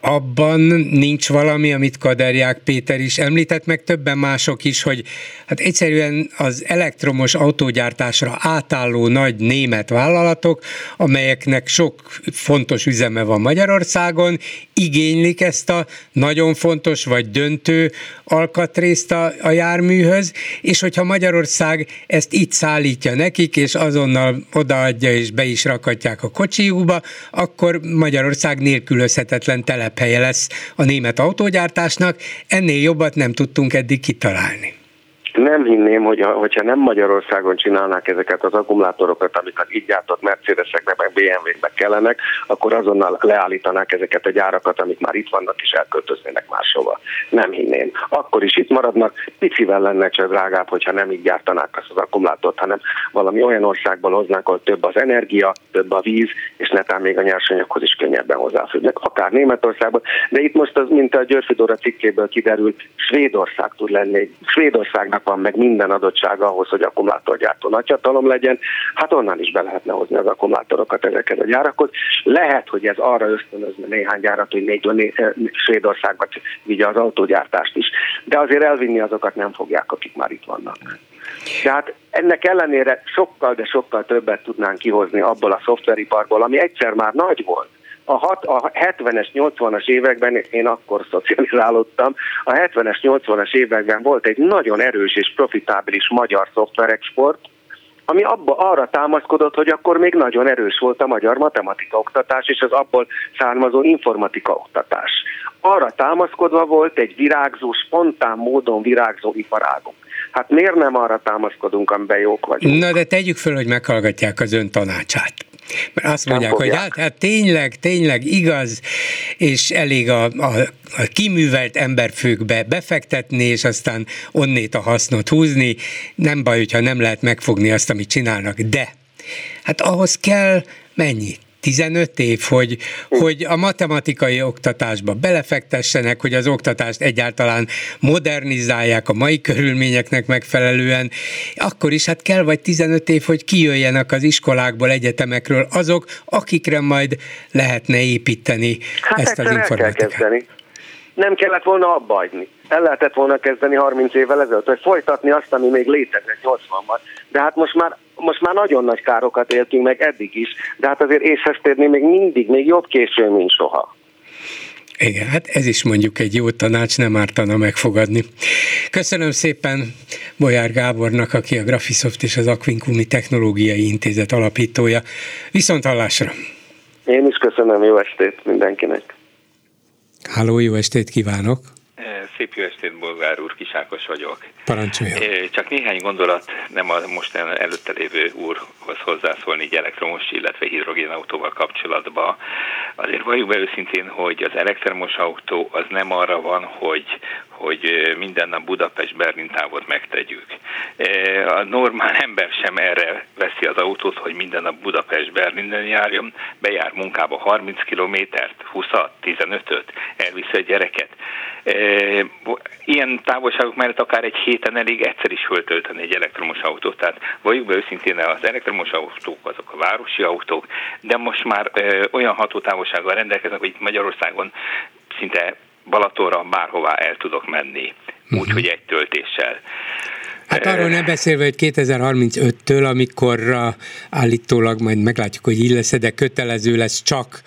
abban nincs valami, amit Kaderják Péter is említett, meg többen mások is, hogy hát egyszerűen az elektromos autógyártásra átálló nagy német vállalatok, amelyeknek sok fontos üzeme van Magyarországon, igénylik ezt a nagyon fontos vagy döntő alkatrészt a, a járműhöz, és hogyha Magyarország ezt itt szállítja nekik, és azonnal odaadja és be is rakatják a kocsiukba, akkor Magyarország nélkülözhetetlen telephelye lesz a német autógyártásnak, ennél jobbat nem tudtunk eddig kitalálni nem hinném, hogy ha, hogyha nem Magyarországon csinálnák ezeket az akkumulátorokat, amiket így gyártott Mercedeseknek, meg BMW-knek kellenek, akkor azonnal leállítanák ezeket a gyárakat, amik már itt vannak, és elköltöznének máshova. Nem hinném. Akkor is itt maradnak, picivel lenne csak drágább, hogyha nem így gyártanák azt az akkumulátort, hanem valami olyan országból hoznánk, ahol több az energia, több a víz, és netán még a nyersanyaghoz is könnyebben hozzáférnek, akár Németországban, de itt most az, mint a Györfi Dóra cikkéből kiderült, Svédország tud lenni. Svédországnak van meg minden adottsága ahhoz, hogy akkumulátorgyártó nagyhatalom legyen, hát onnan is be lehetne hozni az akkumulátorokat ezeket a gyárakhoz. Lehet, hogy ez arra ösztönözne néhány gyárat, hogy még Svédországba vigye az autógyártást is, de azért elvinni azokat nem fogják, akik már itt vannak. Tehát ennek ellenére sokkal, de sokkal többet tudnánk kihozni abból a szoftveriparból, ami egyszer már nagy volt a, hat, a 70-es, 80-as években, én akkor szocializálódtam, a 70-es, 80-as években volt egy nagyon erős és profitábilis magyar szoftverexport, ami abba arra támaszkodott, hogy akkor még nagyon erős volt a magyar matematika oktatás és az abból származó informatika oktatás. Arra támaszkodva volt egy virágzó, spontán módon virágzó iparágunk. Hát miért nem arra támaszkodunk, amiben jók vagyunk? Na de tegyük föl, hogy meghallgatják az ön tanácsát. Mert azt mondják, hogy hát, hát tényleg, tényleg igaz, és elég a, a, a kiművelt emberfőkbe befektetni, és aztán onnét a hasznot húzni. Nem baj, hogyha nem lehet megfogni azt, amit csinálnak, de hát ahhoz kell mennyi? 15 év, hogy, hogy a matematikai oktatásba belefektessenek, hogy az oktatást egyáltalán modernizálják a mai körülményeknek megfelelően, akkor is hát kell vagy 15 év, hogy kijöjjenek az iskolákból, egyetemekről azok, akikre majd lehetne építeni hát ezt az informatikát. Nem kellett volna abba hagyni. El lehetett volna kezdeni 30 évvel ezelőtt, hogy folytatni azt, ami még létezett 80-ban. De hát most már most már nagyon nagy károkat éltünk meg eddig is, de hát azért észhez térni még mindig, még jobb későn, mint soha. Igen, hát ez is mondjuk egy jó tanács, nem ártana megfogadni. Köszönöm szépen Bolyár Gábornak, aki a Graphisoft és az Aquincumi Technológiai Intézet alapítója. Viszont hallásra! Én is köszönöm, jó estét mindenkinek! Háló, jó estét kívánok! Szép jó estét, Bolgár úr, Kisákos vagyok. Parancsolja. Csak néhány gondolat nem a most előtte lévő úrhoz hozzászólni egy elektromos, illetve hidrogénautóval kapcsolatban. Azért valljuk be őszintén, hogy az elektromos autó az nem arra van, hogy hogy minden nap Budapest-Berlin távot megtegyük. A normál (laughs) ember sem erre veszi az autót, hogy minden nap Budapest-Berlinen járjon, bejár munkába 30 kilométert, 20-at, 15-öt, elviszi a gyereket. Ilyen távolságok mellett akár egy héten elég egyszer is föltölteni egy elektromos autót, tehát valljuk be őszintén, az elektromos autók azok a városi autók, de most már olyan hatótávolsággal rendelkeznek, hogy Magyarországon szinte Balatonra bárhová el tudok menni, uh-huh. úgyhogy egy töltéssel. Hát arról nem beszélve, hogy 2035-től, amikor állítólag majd meglátjuk, hogy így lesz, de kötelező lesz csak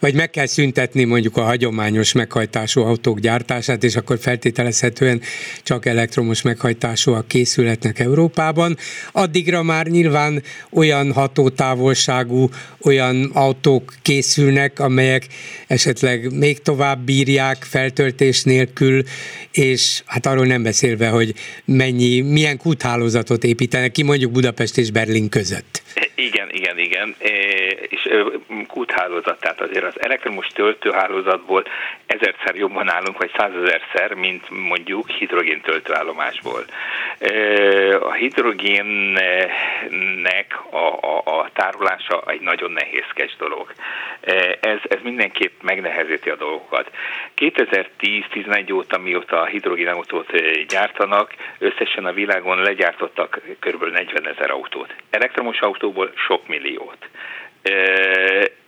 vagy meg kell szüntetni mondjuk a hagyományos meghajtású autók gyártását, és akkor feltételezhetően csak elektromos meghajtásúak készülhetnek Európában. Addigra már nyilván olyan hatótávolságú, olyan autók készülnek, amelyek esetleg még tovább bírják feltöltés nélkül, és hát arról nem beszélve, hogy mennyi, milyen kúthálózatot építenek ki mondjuk Budapest és Berlin között. Igen, igen, igen, és kúthálózat, tehát azért az elektromos töltőhálózatból ezerszer jobban állunk, vagy százezerszer, mint mondjuk hidrogén töltőállomásból. A hidrogénnek a, a, a tárolása egy nagyon nehézkes dolog. Ez, ez mindenképp megnehezíti a dolgokat. 2010-11 óta, mióta a hidrogénautót gyártanak, összesen a világon legyártottak kb. 40 ezer autót. Elektromos autóból sok milliót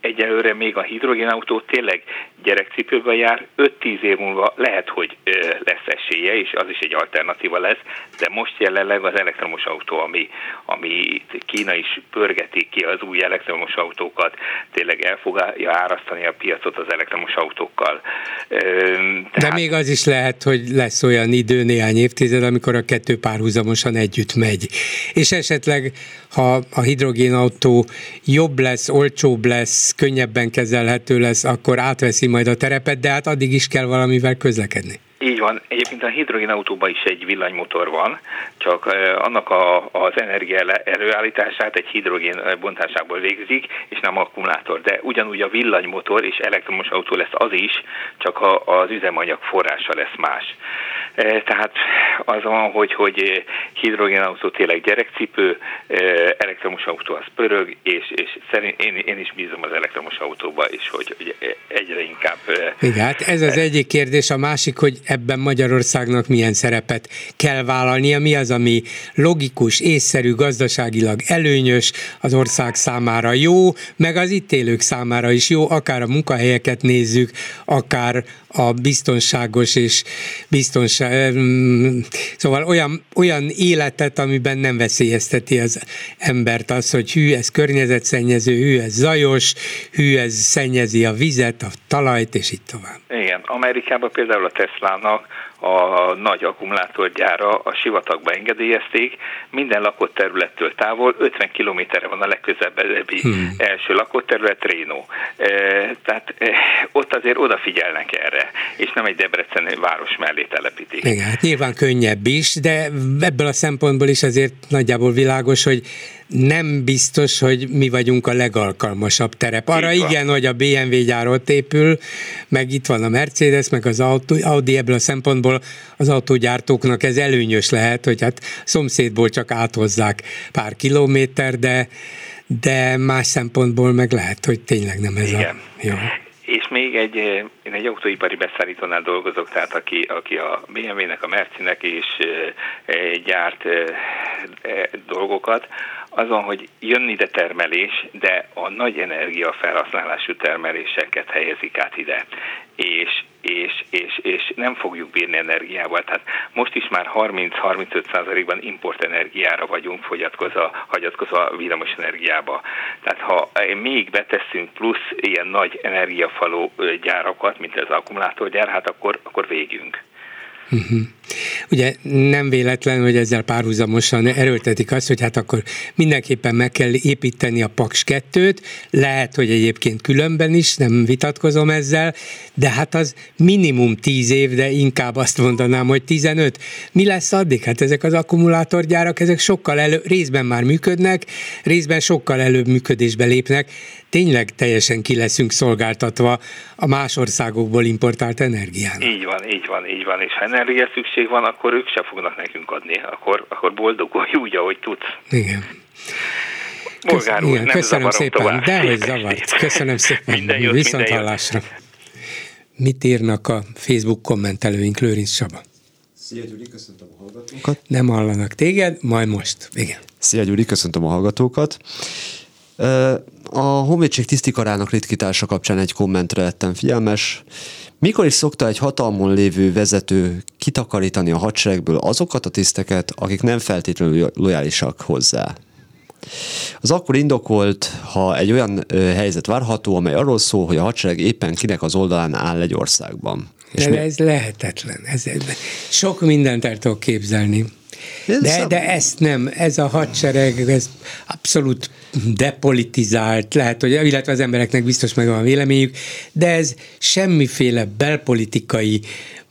egyelőre még a hidrogénautó tényleg gyerekcipőben jár, 5-10 év múlva lehet, hogy lesz esélye, és az is egy alternatíva lesz, de most jelenleg az elektromos autó, ami, ami Kína is pörgeti ki az új elektromos autókat, tényleg el fogja árasztani a piacot az elektromos autókkal. Tehát... De még az is lehet, hogy lesz olyan idő, néhány évtized, amikor a kettő párhuzamosan együtt megy. És esetleg, ha a hidrogénautó jobb lesz, olcsóbb lesz, könnyebben kezelhető lesz, akkor átveszi majd a terepet, de hát addig is kell valamivel közlekedni. Így van. Egyébként a hidrogénautóban is egy villanymotor van, csak annak a, az energia előállítását egy hidrogén bontásából végzik, és nem akkumulátor. De ugyanúgy a villanymotor és elektromos autó lesz az is, csak az üzemanyag forrása lesz más. Tehát az van, hogy, hogy hidrogénautó tényleg gyerekcipő, elektromos autó az pörög, és, és szerint én, én is bízom az elektromos autóba, és hogy, hogy egyre inkább... Igen, hát ez az egyik kérdés, a másik, hogy ebben Magyarországnak milyen szerepet kell vállalnia, mi az, ami logikus, észszerű, gazdaságilag előnyös, az ország számára jó, meg az itt élők számára is jó, akár a munkahelyeket nézzük, akár a biztonságos és biztonság, szóval olyan, olyan életet, amiben nem veszélyezteti az embert az, hogy hű, ez környezetszennyező, hű, ez zajos, hű, ez szennyezi a vizet, a talajt, és így tovább. Igen, Amerikában például a Teslának a nagy akkumulátorgyára a sivatagba engedélyezték, minden lakott területtől távol, 50 kilométerre van a legközelebbi hmm. első lakott terület, Rénó. E, tehát e, ott azért odafigyelnek erre, és nem egy Debrecen város mellé telepítik. Igen, hát nyilván könnyebb is, de ebből a szempontból is azért nagyjából világos, hogy nem biztos, hogy mi vagyunk a legalkalmasabb terep. Arra igen, hogy a BMW gyár ott épül, meg itt van a Mercedes, meg az Audi, ebből a szempontból az autógyártóknak ez előnyös lehet, hogy hát szomszédból csak áthozzák pár kilométer, de de más szempontból meg lehet, hogy tényleg nem ez Igen. a jó. És még egy, én egy autóipari beszállítónál dolgozok, tehát aki, aki a BMW-nek, a Mercinek is gyárt dolgokat, azon, hogy jön ide termelés, de a nagy energiafelhasználású termeléseket helyezik át ide. És, és, és, és nem fogjuk bírni energiával. Tehát most is már 30-35%-ban importenergiára vagyunk fogyatkozva, hagyatkozva villamos energiába. Tehát ha még beteszünk plusz ilyen nagy energiafaló gyárakat, mint az akkumulátorgyár, hát akkor, akkor végünk. Uh-huh. Ugye nem véletlen, hogy ezzel párhuzamosan erőltetik azt, hogy hát akkor mindenképpen meg kell építeni a Paks 2-t, lehet, hogy egyébként különben is, nem vitatkozom ezzel, de hát az minimum 10 év, de inkább azt mondanám, hogy 15. Mi lesz addig? Hát ezek az akkumulátorgyárak, ezek sokkal elő, részben már működnek, részben sokkal előbb működésbe lépnek, tényleg teljesen ki leszünk szolgáltatva a más országokból importált energiának. Így van, így van, így van, és energia szükség van, akkor ők se fognak nekünk adni, akkor, akkor boldogulj úgy, ahogy tudsz. Igen. Bolgár úr, igen, nem köszönöm szépen, tovább. de hogy zavart. (laughs) Köszönöm szépen. Minden jót, Viszont minden hallásra. Mit írnak a Facebook kommentelőink, Lőrinc Saba? Szia Gyuri, köszöntöm a hallgatókat. Nem hallanak téged, majd most. Igen. Szia Gyuri, köszöntöm a hallgatókat. A honvédség tisztikarának ritkítása kapcsán egy kommentre lettem figyelmes. Mikor is szokta egy hatalmon lévő vezető kitakarítani a hadseregből azokat a tiszteket, akik nem feltétlenül lojálisak hozzá? Az akkor indokolt, ha egy olyan helyzet várható, amely arról szól, hogy a hadsereg éppen kinek az oldalán áll egy országban. És De mi... ez lehetetlen. Ez, sok mindent el tudok képzelni. De, de ezt nem, ez a hadsereg, ez abszolút depolitizált, lehet, hogy, illetve az embereknek biztos meg van véleményük, de ez semmiféle belpolitikai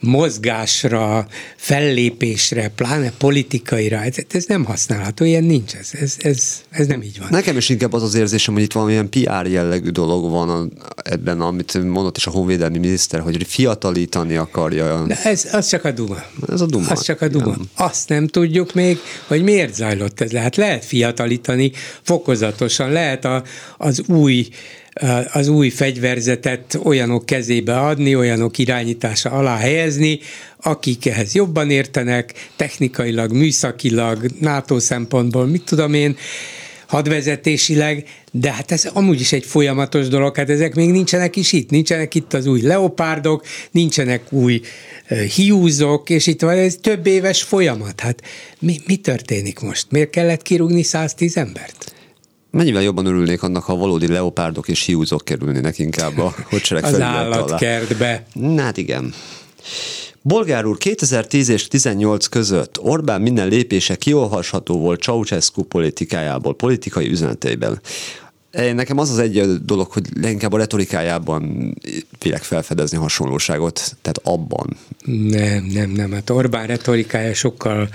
mozgásra, fellépésre, pláne politikaira, ez, ez nem használható, ilyen nincs, ez, ez, ez, ez nem így van. Nekem is inkább az az érzésem, hogy itt valamilyen PR jellegű dolog van ebben, amit mondott is a honvédelmi miniszter, hogy fiatalítani akarja. De ez az csak a duma. Ez a duma. Az csak a duma. Igen. Azt nem tudjuk még, hogy miért zajlott ez. Lehet, lehet fiatalítani fokozatosan, lehet a, az új az új fegyverzetet olyanok kezébe adni, olyanok irányítása alá helyezni, akik ehhez jobban értenek, technikailag, műszakilag, NATO szempontból, mit tudom én, hadvezetésileg, de hát ez amúgy is egy folyamatos dolog, hát ezek még nincsenek is itt, nincsenek itt az új leopárdok, nincsenek új hiúzok, és itt van ez több éves folyamat. Hát mi, mi történik most? Miért kellett kirúgni 110 embert? Mennyivel jobban örülnék annak, ha valódi leopárdok és hiúzok kerülnének inkább a (laughs) hadsereg Az állatkertbe. Na, hát igen. Bolgár úr, 2010 és 18 között Orbán minden lépése kiolvasható volt Ceausescu politikájából, politikai üzeneteiben. Nekem az az egy dolog, hogy leginkább a retorikájában vélek felfedezni hasonlóságot, tehát abban. Nem, nem, nem. Hát Orbán retorikája sokkal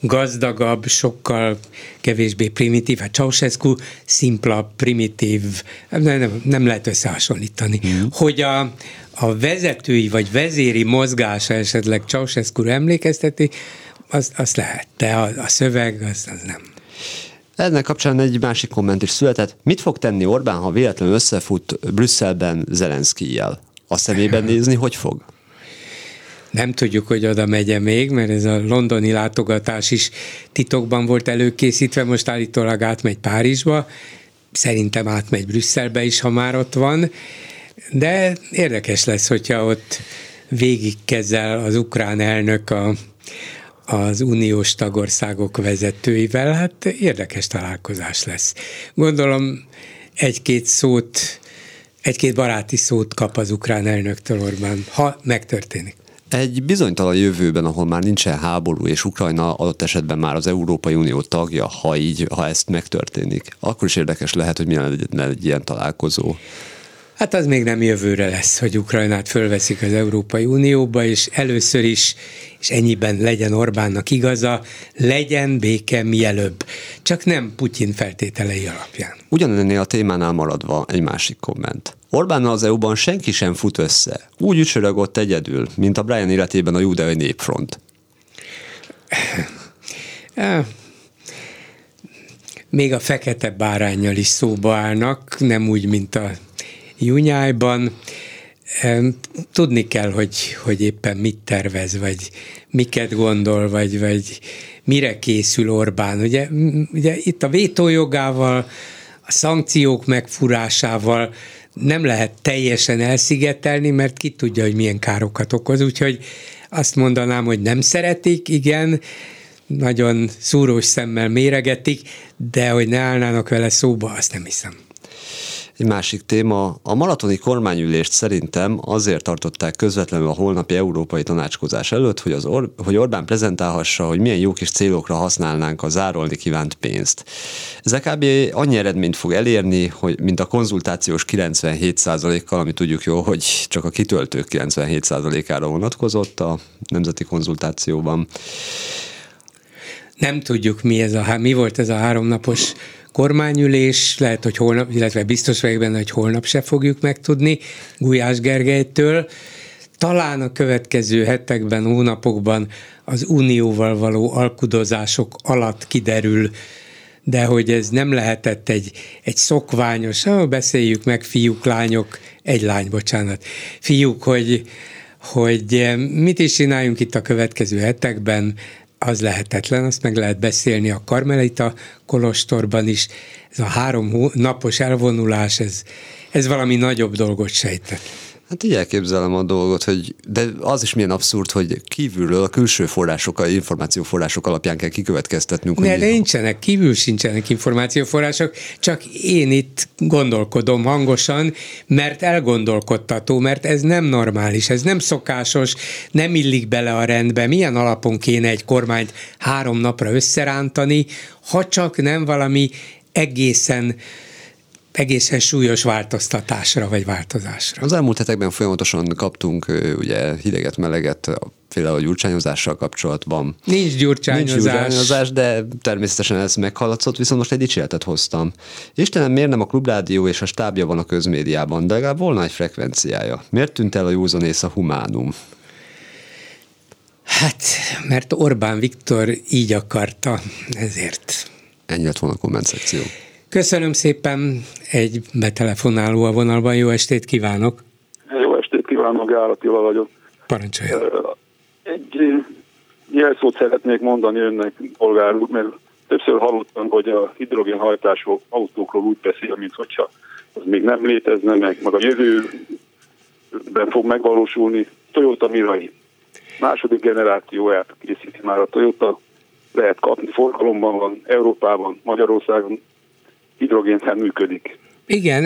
gazdagabb, sokkal kevésbé primitív. Hát Ceausescu szimpla, primitív, nem, nem, lehet összehasonlítani. Mm. Hogy a, a vezetői vagy vezéri mozgása esetleg ceausescu emlékezteti, azt az lehet, de a, a szöveg az, az nem. Ennek kapcsán egy másik komment is született. Mit fog tenni Orbán, ha véletlenül összefut Brüsszelben Zelenszkijjel? A szemében (laughs) nézni, hogy fog? Nem tudjuk, hogy oda megye még, mert ez a londoni látogatás is titokban volt előkészítve, most állítólag átmegy Párizsba, szerintem átmegy Brüsszelbe is, ha már ott van, de érdekes lesz, hogyha ott végig kezel az ukrán elnök a, az uniós tagországok vezetőivel, hát érdekes találkozás lesz. Gondolom egy-két szót, egy-két baráti szót kap az ukrán elnöktől Orbán, ha megtörténik. Egy bizonytalan jövőben, ahol már nincsen háború, és Ukrajna adott esetben már az Európai Unió tagja, ha így, ha ezt megtörténik, akkor is érdekes lehet, hogy milyen egy, egy ilyen találkozó. Hát az még nem jövőre lesz, hogy Ukrajnát fölveszik az Európai Unióba, és először is, és ennyiben legyen Orbánnak igaza, legyen béke mielőbb. Csak nem Putyin feltételei alapján. Ugyanennél a témánál maradva egy másik komment. Orbánnal az EU-ban senki sem fut össze. Úgy ücsörögott egyedül, mint a Brian életében a Júdeai Népfront. még a fekete bárányjal is szóba állnak, nem úgy, mint a Junyájban. Tudni kell, hogy, hogy éppen mit tervez, vagy miket gondol, vagy, vagy mire készül Orbán. Ugye, ugye itt a vétójogával, a szankciók megfurásával nem lehet teljesen elszigetelni, mert ki tudja, hogy milyen károkat okoz, úgyhogy azt mondanám, hogy nem szeretik, igen, nagyon szúrós szemmel méregetik, de hogy ne állnának vele szóba, azt nem hiszem. Egy másik téma, a maratoni kormányülést szerintem azért tartották közvetlenül a holnapi európai tanácskozás előtt, hogy, az Or- hogy Orbán prezentálhassa, hogy milyen jó kis célokra használnánk a zárolni kívánt pénzt. Ez kb. annyi eredményt fog elérni, hogy mint a konzultációs 97%-kal, ami tudjuk jó, hogy csak a kitöltők 97%-ára vonatkozott a nemzeti konzultációban. Nem tudjuk, mi, ez a, mi volt ez a háromnapos kormányülés, lehet, hogy holnap, illetve biztos vagyok benne, hogy holnap se fogjuk megtudni Gulyás Gergelytől. Talán a következő hetekben, hónapokban az unióval való alkudozások alatt kiderül, de hogy ez nem lehetett egy, egy szokványos, ah, beszéljük meg fiúk, lányok, egy lány, bocsánat, fiúk, hogy, hogy mit is csináljunk itt a következő hetekben, az lehetetlen, azt meg lehet beszélni a Karmelita Kolostorban is. Ez a három napos elvonulás, ez, ez valami nagyobb dolgot sejtett. Hát így elképzelem a dolgot, hogy de az is milyen abszurd, hogy kívülről a külső források, a információforrások alapján kell kikövetkeztetnünk. Ne, de nincsenek, kívül sincsenek információforrások, csak én itt gondolkodom hangosan, mert elgondolkodtató, mert ez nem normális, ez nem szokásos, nem illik bele a rendbe. Milyen alapon kéne egy kormányt három napra összerántani, ha csak nem valami egészen egészen súlyos változtatásra vagy változásra. Az elmúlt hetekben folyamatosan kaptunk ugye hideget, meleget például a gyurcsányozással kapcsolatban. Nincs gyurcsányozás. Nincs gyurcsányozás, de természetesen ez meghaladszott, viszont most egy dicséretet hoztam. Istenem, miért nem a klubrádió és a stábja van a közmédiában, de legalább volna egy frekvenciája. Miért tűnt el a józanész a humánum? Hát, mert Orbán Viktor így akarta, ezért. Ennyi lett volna a komment szekció. Köszönöm szépen, egy betelefonáló a vonalban, jó estét kívánok! Jó estét kívánok, Gál Attila vagyok. Parancsolja. Egy jelszót szeretnék mondani önnek, polgár úr, mert többször hallottam, hogy a hidrogénhajtású autókról úgy beszél, mint hogyha az még nem létezne, meg, meg a jövőben fog megvalósulni. Toyota Mirai második generációját készíti már a Toyota, lehet kapni, forgalomban van, Európában, Magyarországon, hidrogénhez működik. Igen,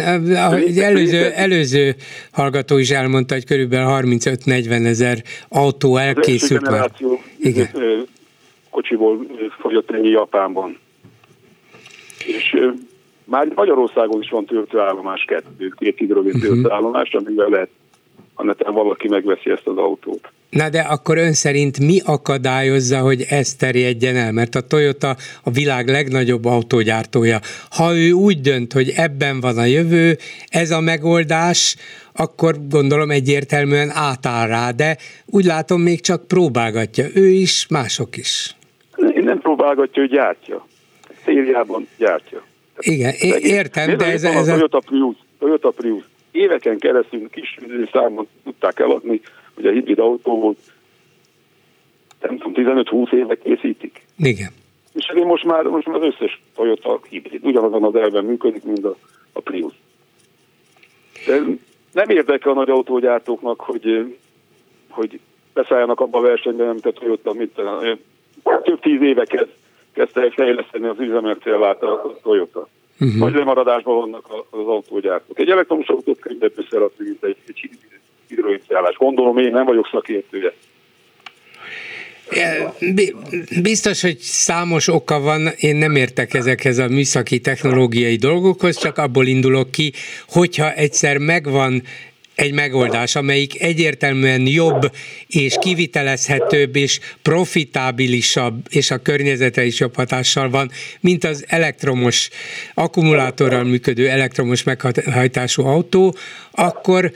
egy előző, előző hallgató is elmondta, hogy körülbelül 35-40 ezer autó elkészült már. Igen. kocsiból fogyott ennyi Japánban. És már Magyarországon is van töltőállomás, kettő, két hidrogén uh-huh. töltőállomás, amivel lehet, ha valaki megveszi ezt az autót. Na de akkor ön szerint mi akadályozza, hogy ez terjedjen el? Mert a Toyota a világ legnagyobb autógyártója. Ha ő úgy dönt, hogy ebben van a jövő, ez a megoldás, akkor gondolom egyértelműen átáll rá, de úgy látom még csak próbálgatja. Ő is, mások is. Én nem próbálgatja, ő gyártja. Szériában gyártja. Igen, értem, de ez, ez a... Toyota Prius, Toyota Prius. Éveken keresztül kis számon tudták eladni, hogy a hibrid autó volt, nem tudom, 15-20 éve készítik. Igen. És én most már, most már az összes Toyota hibrid ugyanazon az elven működik, mint a, a Prius. De nem érdekel a nagy autógyártóknak, hogy, hogy beszálljanak abba a versenyben, amit a Toyota, mint több tíz éve kezd, kezdte el fejleszteni az üzemekcélvát a Toyota. Uh-huh. Nagy lemaradásban vannak az autógyártók. Egy elektromos autót könnyebb összerakni, mint egy, egy. Gondolom, én nem vagyok szakértője. Biztos, hogy számos oka van, én nem értek ezekhez a műszaki technológiai dolgokhoz, csak abból indulok ki, hogyha egyszer megvan egy megoldás, amelyik egyértelműen jobb és kivitelezhetőbb és profitábilisabb és a környezetre is jobb hatással van, mint az elektromos, akkumulátorral működő elektromos meghajtású autó, akkor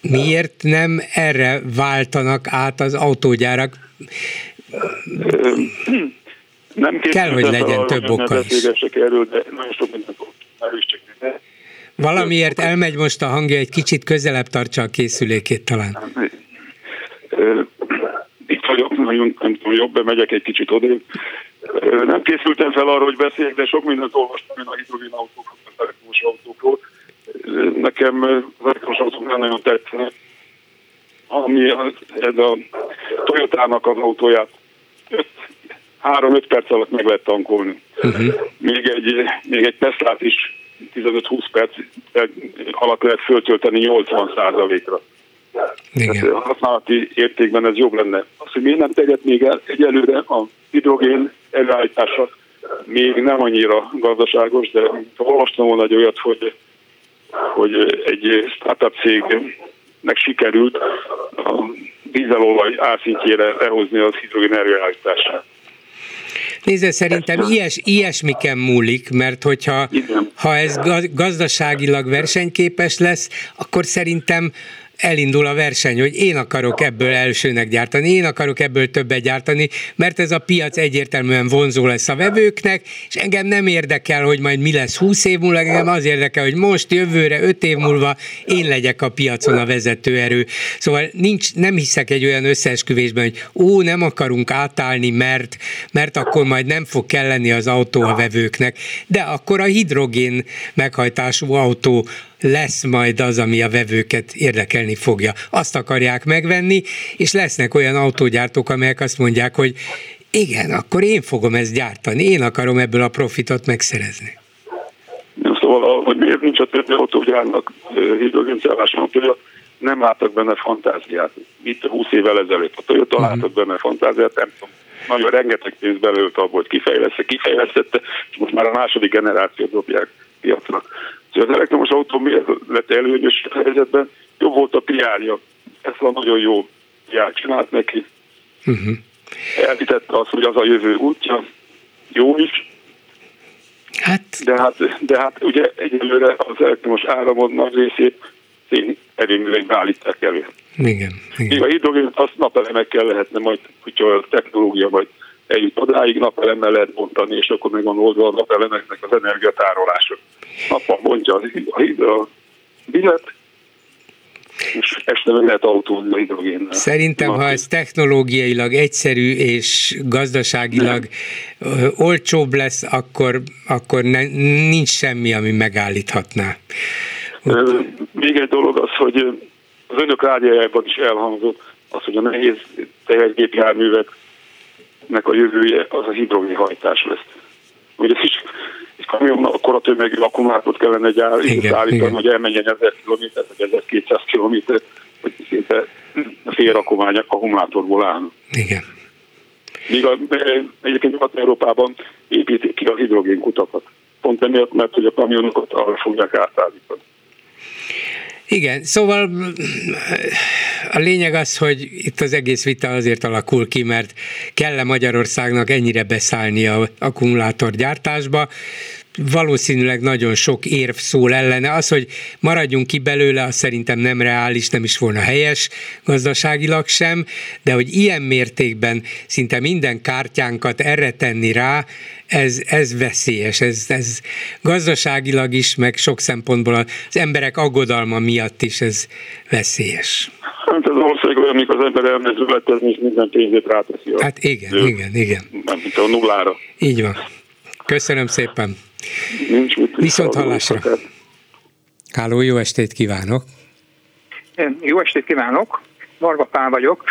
miért nem erre váltanak át az autógyárak? Nem Kell, hogy legyen több oka is. erről, de nagyon sok mindent Valamiért elmegy most a hangja, egy kicsit közelebb tartsa a készülékét talán. Itt vagyok, nagyon nem tudom, jobb, megyek egy kicsit odébb. Nem készültem fel arra, hogy beszéljek, de sok mindent olvastam én a hidrogén autókról, az elektromos autókról. Nekem az elektromos autók nem nagyon tetszenek. Ami ez a Toyotának az autóját 3-5 perc alatt meg lehet tankolni. Uh-huh. Még egy, még egy Teslát is 15-20 perc alatt lehet föltölteni 80 ra Igen. a használati értékben ez jobb lenne. Az, hogy miért nem teget még el egyelőre a hidrogén előállítása még nem annyira gazdaságos, de olvastam volna egy olyat, hogy, hogy egy startup cégnek sikerült a dízelolaj árszintjére lehozni az hidrogén előállítását. Nézze, szerintem ilyes, ilyesmiken múlik, mert hogyha ha ez gazdaságilag versenyképes lesz, akkor szerintem elindul a verseny, hogy én akarok ebből elsőnek gyártani, én akarok ebből többet gyártani, mert ez a piac egyértelműen vonzó lesz a vevőknek, és engem nem érdekel, hogy majd mi lesz 20 év múlva, engem az érdekel, hogy most, jövőre, 5 év múlva én legyek a piacon a vezető erő. Szóval nincs, nem hiszek egy olyan összeesküvésben, hogy ó, nem akarunk átállni, mert, mert akkor majd nem fog kelleni az autó a vevőknek, de akkor a hidrogén meghajtású autó lesz majd az, ami a vevőket érdekelni fogja. Azt akarják megvenni, és lesznek olyan autógyártók, amelyek azt mondják, hogy igen, akkor én fogom ezt gyártani, én akarom ebből a profitot megszerezni. Szóval, hogy miért nincs a többi autógyárnak hidrogéncellás autója, nem láttak benne fantáziát. Itt 20 évvel ezelőtt a Toyota uh-huh. látott benne fantáziát, nem tudom, nagyon rengeteg pénz belőtt abból, hogy kifejleszte, kifejlesztette, és most már a második generációt dobják piacra. Az elektromos autó miért lett előnyös helyzetben? Jobb volt a piárja. Ezt a nagyon jó piár csinált neki. Uh-huh. Elvitette azt, hogy az a jövő útja. Jó is. Hát... De, hát, de hát ugye egyelőre az elektromos áramod nagy részét szén erőművekbe állítják elő. Igen. igen. A hidrogén azt napelemekkel lehetne majd, hogyha a technológia majd eljut odáig, napelemmel lehet bontani, és akkor meg van oldva a napelemeknek az energiatárolása. Napon bontja a, a, a billet, és este meg lehet autózni a hidrogénnel. Szerintem, ha ez technológiailag egyszerű és gazdaságilag Nem. olcsóbb lesz, akkor, akkor ne, nincs semmi, ami megállíthatná. Még egy dolog az, hogy az önök rádiójában is elhangzott, az, hogy a nehéz tehergépjárművek nek a jövője az a hidrogén hajtás lesz. Ugye ez is egy kamion akkor a tömegű akkumulátort kellene gyár, igen, állítani, igen. hogy elmenjen 1000 km vagy 1200 km, hogy szinte fél rakomány akkumulátorból áll. Igen. Míg a, egyébként Nyugat-Európában építik ki a hidrogén kutakat. Pont emiatt, mert hogy a kamionokat arra fogják átállítani. Igen, szóval a lényeg az, hogy itt az egész vita azért alakul ki, mert kell-e Magyarországnak ennyire beszállni a akkumulátorgyártásba, valószínűleg nagyon sok érv szól ellene. Az, hogy maradjunk ki belőle, az szerintem nem reális, nem is volna helyes gazdaságilag sem, de hogy ilyen mértékben szinte minden kártyánkat erre tenni rá, ez, ez veszélyes, ez, ez gazdaságilag is, meg sok szempontból az emberek aggodalma miatt is ez veszélyes. Hát az ország olyan, amikor az ember elmegy zületezni, és minden pénzét ráteszi. Hát igen, ő, igen, igen. Nem, mint a nullára. Így van. Köszönöm szépen. Nincs mit. Viszont hallásra. Háló, jó estét kívánok. Jó estét kívánok. Varga Pál vagyok.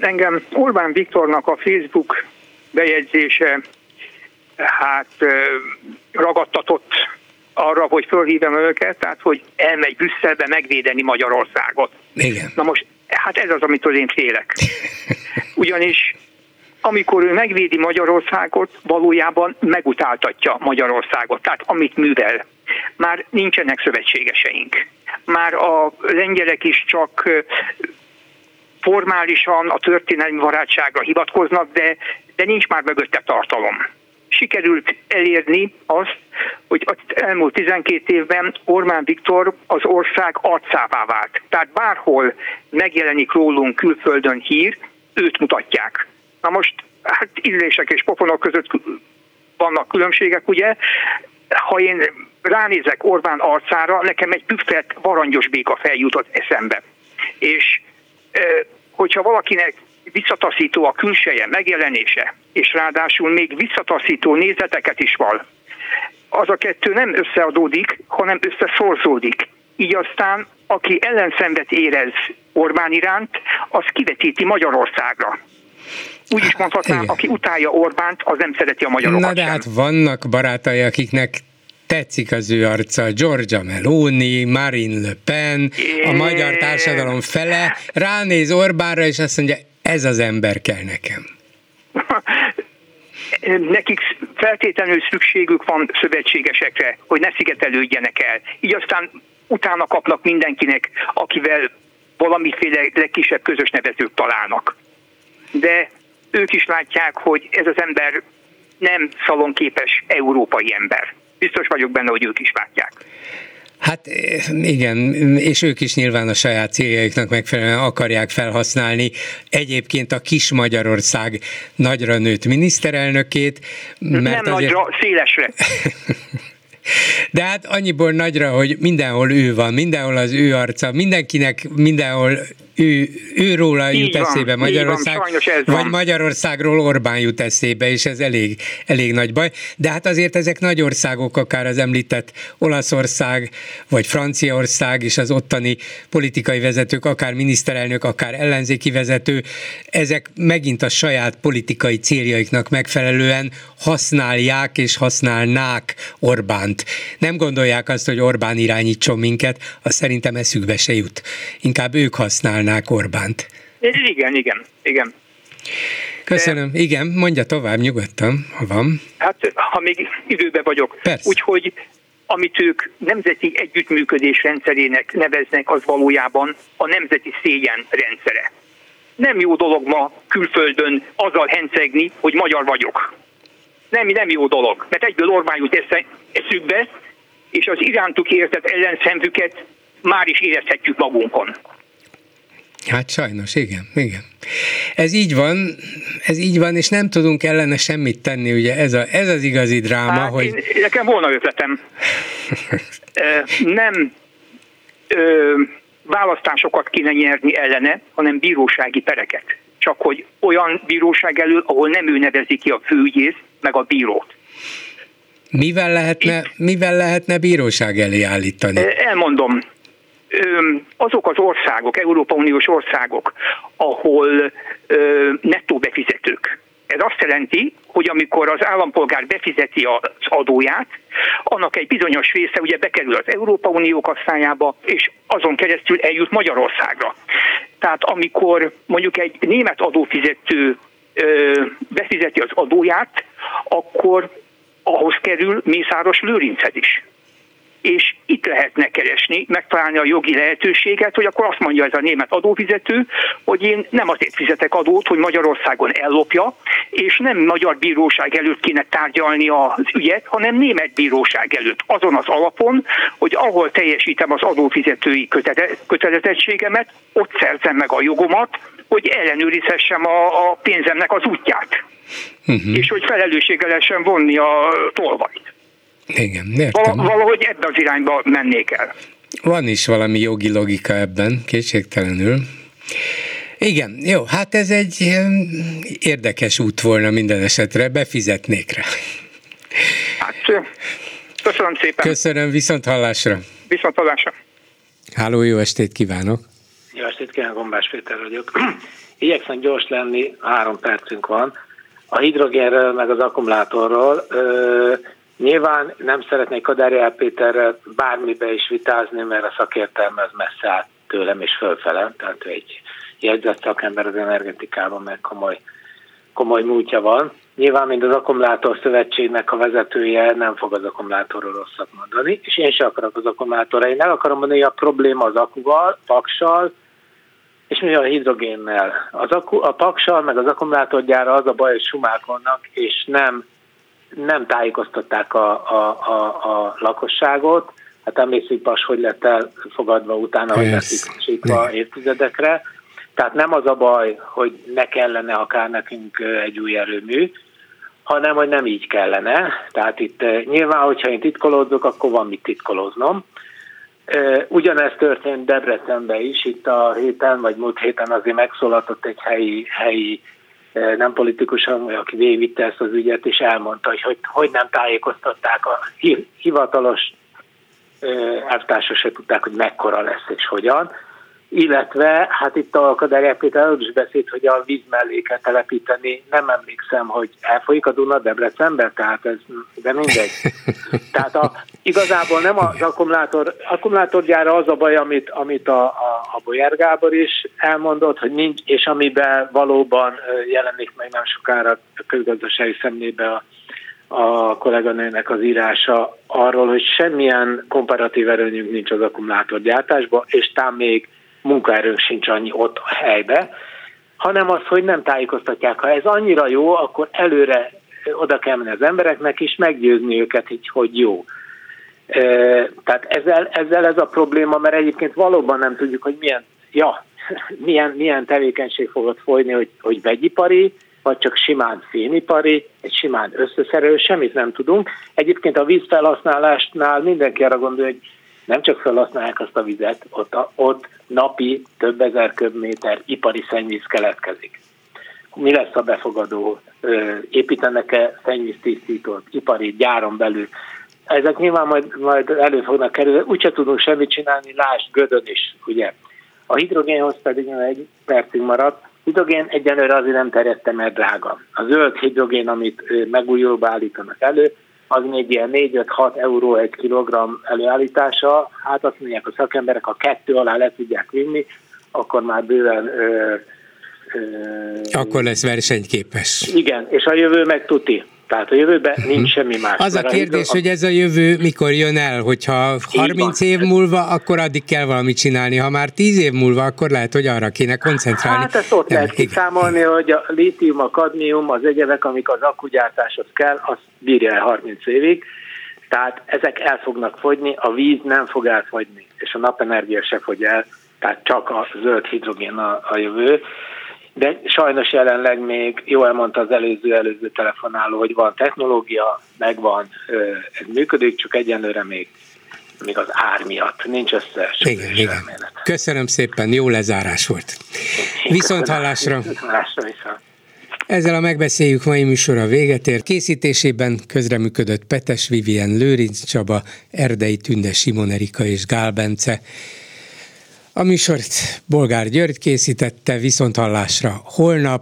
Engem Orbán Viktornak a Facebook bejegyzése hát ragadtatott arra, hogy fölhívjam őket, tehát hogy elmegy Brüsszelbe megvédeni Magyarországot. Igen. Na most, hát ez az, amitől én félek. Ugyanis (laughs) amikor ő megvédi Magyarországot, valójában megutáltatja Magyarországot, tehát amit művel. Már nincsenek szövetségeseink. Már a lengyelek is csak formálisan a történelmi barátságra hivatkoznak, de, de nincs már mögötte tartalom sikerült elérni azt, hogy az elmúlt 12 évben Orbán Viktor az ország arcává vált. Tehát bárhol megjelenik rólunk külföldön hír, őt mutatják. Na most hát illések és pofonok között vannak különbségek, ugye? Ha én ránézek Orbán arcára, nekem egy püffet varangyos béka feljutott eszembe. És hogyha valakinek visszataszító a külseje, megjelenése, és ráadásul még visszataszító nézeteket is van, az a kettő nem összeadódik, hanem összeszorzódik. Így aztán, aki ellenszenvet érez Orbán iránt, az kivetíti Magyarországra. Úgy is mondhatnám, aki utálja Orbánt, az nem szereti a magyarokat Na de hát vannak barátai, akiknek tetszik az ő arca, Giorgia Meloni, Marine Le Pen, a magyar társadalom fele, ránéz Orbánra, és azt mondja, ez az ember kell nekem. (laughs) Nekik feltétlenül szükségük van szövetségesekre, hogy ne szigetelődjenek el. Így aztán utána kapnak mindenkinek, akivel valamiféle legkisebb közös nevezőt találnak. De ők is látják, hogy ez az ember nem szalonképes európai ember. Biztos vagyok benne, hogy ők is látják. Hát igen, és ők is nyilván a saját céljaiknak megfelelően akarják felhasználni egyébként a kis Magyarország nagyra nőtt miniszterelnökét. Mert Nem azért... nagyra, szélesre. (laughs) De hát annyiból nagyra, hogy mindenhol ő van, mindenhol az ő arca, mindenkinek mindenhol ő, őróla jut van, eszébe Magyarország, van, vagy van. Magyarországról Orbán jut eszébe, és ez elég, elég nagy baj. De hát azért ezek nagy országok, akár az említett Olaszország, vagy Franciaország, és az ottani politikai vezetők, akár miniszterelnök, akár ellenzéki vezető, ezek megint a saját politikai céljaiknak megfelelően használják és használnák Orbánt. Nem gondolják azt, hogy Orbán irányítson minket, az szerintem eszükbe se jut. Inkább ők használnák Orbánt. Igen, igen, igen. Köszönöm. De, igen, mondja tovább nyugodtan, ha van. Hát, ha még időben vagyok. Persze. Úgyhogy amit ők nemzeti együttműködés rendszerének neveznek, az valójában a nemzeti szégyen rendszere. Nem jó dolog ma külföldön azzal hencegni, hogy magyar vagyok. Nem, nem jó dolog, mert egyből Orbán jut eszükbe, és az irántuk értett ellenszemvüket már is érezhetjük magunkon. Hát sajnos, igen, igen. Ez így van, ez így van, és nem tudunk ellene semmit tenni, ugye ez, a, ez az igazi dráma, hát hogy... Én, nekem volna ötletem. (laughs) nem ö, választásokat kéne nyerni ellene, hanem bírósági pereket. Csak hogy olyan bíróság elől, ahol nem ő nevezi ki a főügyész, meg a bírót. Mivel lehetne, mivel lehetne bíróság elé állítani? Elmondom azok az országok, Európa Uniós országok, ahol nettó befizetők, ez azt jelenti, hogy amikor az állampolgár befizeti az adóját, annak egy bizonyos része ugye bekerül az Európa Unió kasszájába, és azon keresztül eljut Magyarországra. Tehát amikor mondjuk egy német adófizető befizeti az adóját, akkor ahhoz kerül Mészáros Lőrinced is és itt lehetne keresni, megtalálni a jogi lehetőséget, hogy akkor azt mondja ez a német adófizető, hogy én nem azért fizetek adót, hogy Magyarországon ellopja, és nem magyar bíróság előtt kéne tárgyalni az ügyet, hanem német bíróság előtt. Azon az alapon, hogy ahol teljesítem az adófizetői kötelezettségemet, ott szerzem meg a jogomat, hogy ellenőrizhessem a, a pénzemnek az útját. Uh-huh. És hogy felelősséggel lehessen vonni a tolvait. Igen, értem. Val- valahogy ebbe az irányba mennék el. Van is valami jogi logika ebben, kétségtelenül. Igen, jó, hát ez egy érdekes út volna minden esetre, befizetnék rá. Hát, köszönöm szépen. Köszönöm, viszont hallásra. Viszont hallásra. Háló, jó estét kívánok. Jó estét kívánok, Gombás Péter vagyok. (clears throat) Igyekszem gyors lenni, három percünk van. A hidrogénről, meg az akkumulátorról. Nyilván nem szeretnék Kadári Péterrel bármibe is vitázni, mert a szakértelme az messze át tőlem és fölfele, tehát egy jegyzett szakember az energetikában, meg komoly, komoly múltja van. Nyilván, mint az Akkumulátor Szövetségnek a vezetője nem fog az akkumulátorról rosszat mondani, és én sem akarok az akkumulátorra. Én el akarom mondani, hogy a probléma az akuval, paksal, és mi a hidrogénnel. Az aku, a paksal, meg az akkumulátorgyára az a baj, hogy sumálkonnak, és nem nem tájékoztatták a, a, a, a lakosságot, hát emlékszik Pas, hogy lett elfogadva utána, hogy lett évtizedekre. Tehát nem az a baj, hogy ne kellene akár nekünk egy új erőmű, hanem hogy nem így kellene. Tehát itt nyilván, hogyha én titkolódzok, akkor van mit titkolóznom. Ugyanezt történt Debrecenben is, itt a héten, vagy múlt héten azért megszólaltott egy helyi, helyi nem politikus, aki végigvitte ezt az ügyet, és elmondta, hogy, hogy hogy nem tájékoztatták a hivatalos elvtársak se tudták, hogy mekkora lesz és hogyan. Illetve, hát itt a Kader Péter is beszélt, hogy a víz mellé kell telepíteni. Nem emlékszem, hogy elfolyik a Duna Debrecenbe, tehát ez, de mindegy. (laughs) Tehát a, igazából nem az akkumulátor, akkumulátorgyára az a baj, amit, amit a, a, a Boyer Gábor is elmondott, hogy nincs, és amiben valóban jelenik meg nem sokára a közgazdasági szemlébe a a kolléganőnek az írása arról, hogy semmilyen komparatív erőnyünk nincs az akkumulátorgyártásban, és tám még munkaerőnk sincs annyi ott a helybe, hanem az, hogy nem tájékoztatják. Ha ez annyira jó, akkor előre oda kell menni az embereknek, és meggyőzni őket hogy jó. Tehát ezzel, ezzel ez a probléma, mert egyébként valóban nem tudjuk, hogy milyen, ja, (laughs) milyen, milyen tevékenység fogod folyni, hogy, hogy vegyipari, vagy csak simán fémipari, egy simán összeszerelő, semmit nem tudunk. Egyébként a vízfelhasználásnál mindenki arra gondol, hogy nem csak felhasználják azt a vizet, ott, ott napi több ezer köbméter ipari szennyvíz keletkezik. Mi lesz a befogadó? Építenek-e szennyvíztisztítót ipari gyáron belül? Ezek nyilván majd, majd elő fognak kerülni, úgyse tudunk semmit csinálni, lásd Gödön is, ugye. A hidrogénhoz pedig egy percig maradt, hidrogén egyenlőre azért nem terjedte, mert drága. A zöld hidrogén, amit megújulóba állítanak elő, az még ilyen 4-5-6 euró egy kilogramm előállítása. Hát azt mondják a szakemberek, ha kettő alá le tudják vinni, akkor már bőven ö, ö, akkor lesz versenyképes. Igen, és a jövő meg tuti. Tehát a jövőben nincs mhm. semmi más. Az a kérdés, a... hogy ez a jövő mikor jön el, hogyha 30 év múlva, akkor addig kell valamit csinálni, ha már 10 év múlva, akkor lehet, hogy arra kéne koncentrálni. Hát ezt ott Nem, lehet kiszámolni, hogy a lítium, a kadmium, az egyebek, amik az akkugyártáshoz kell, az bírja el 30 évig. Tehát ezek el fognak fogyni, a víz nem fog elfogyni, és a napenergia se fogy el, tehát csak a zöld hidrogén a, a jövő de sajnos jelenleg még, jó elmondta az előző-előző telefonáló, hogy van technológia, megvan, ez működik, csak egyenlőre még még az ár miatt. Nincs össze. Igen, igen. Elmélet. Köszönöm szépen, jó lezárás volt. Viszont hallásra. Ezzel a megbeszéljük mai műsora véget ér. Készítésében közreműködött Petes Vivien, Lőrinc Csaba, Erdei Tünde, Simon Erika és Gál Bence. A műsort Bolgár György készítette, viszont hallásra holnap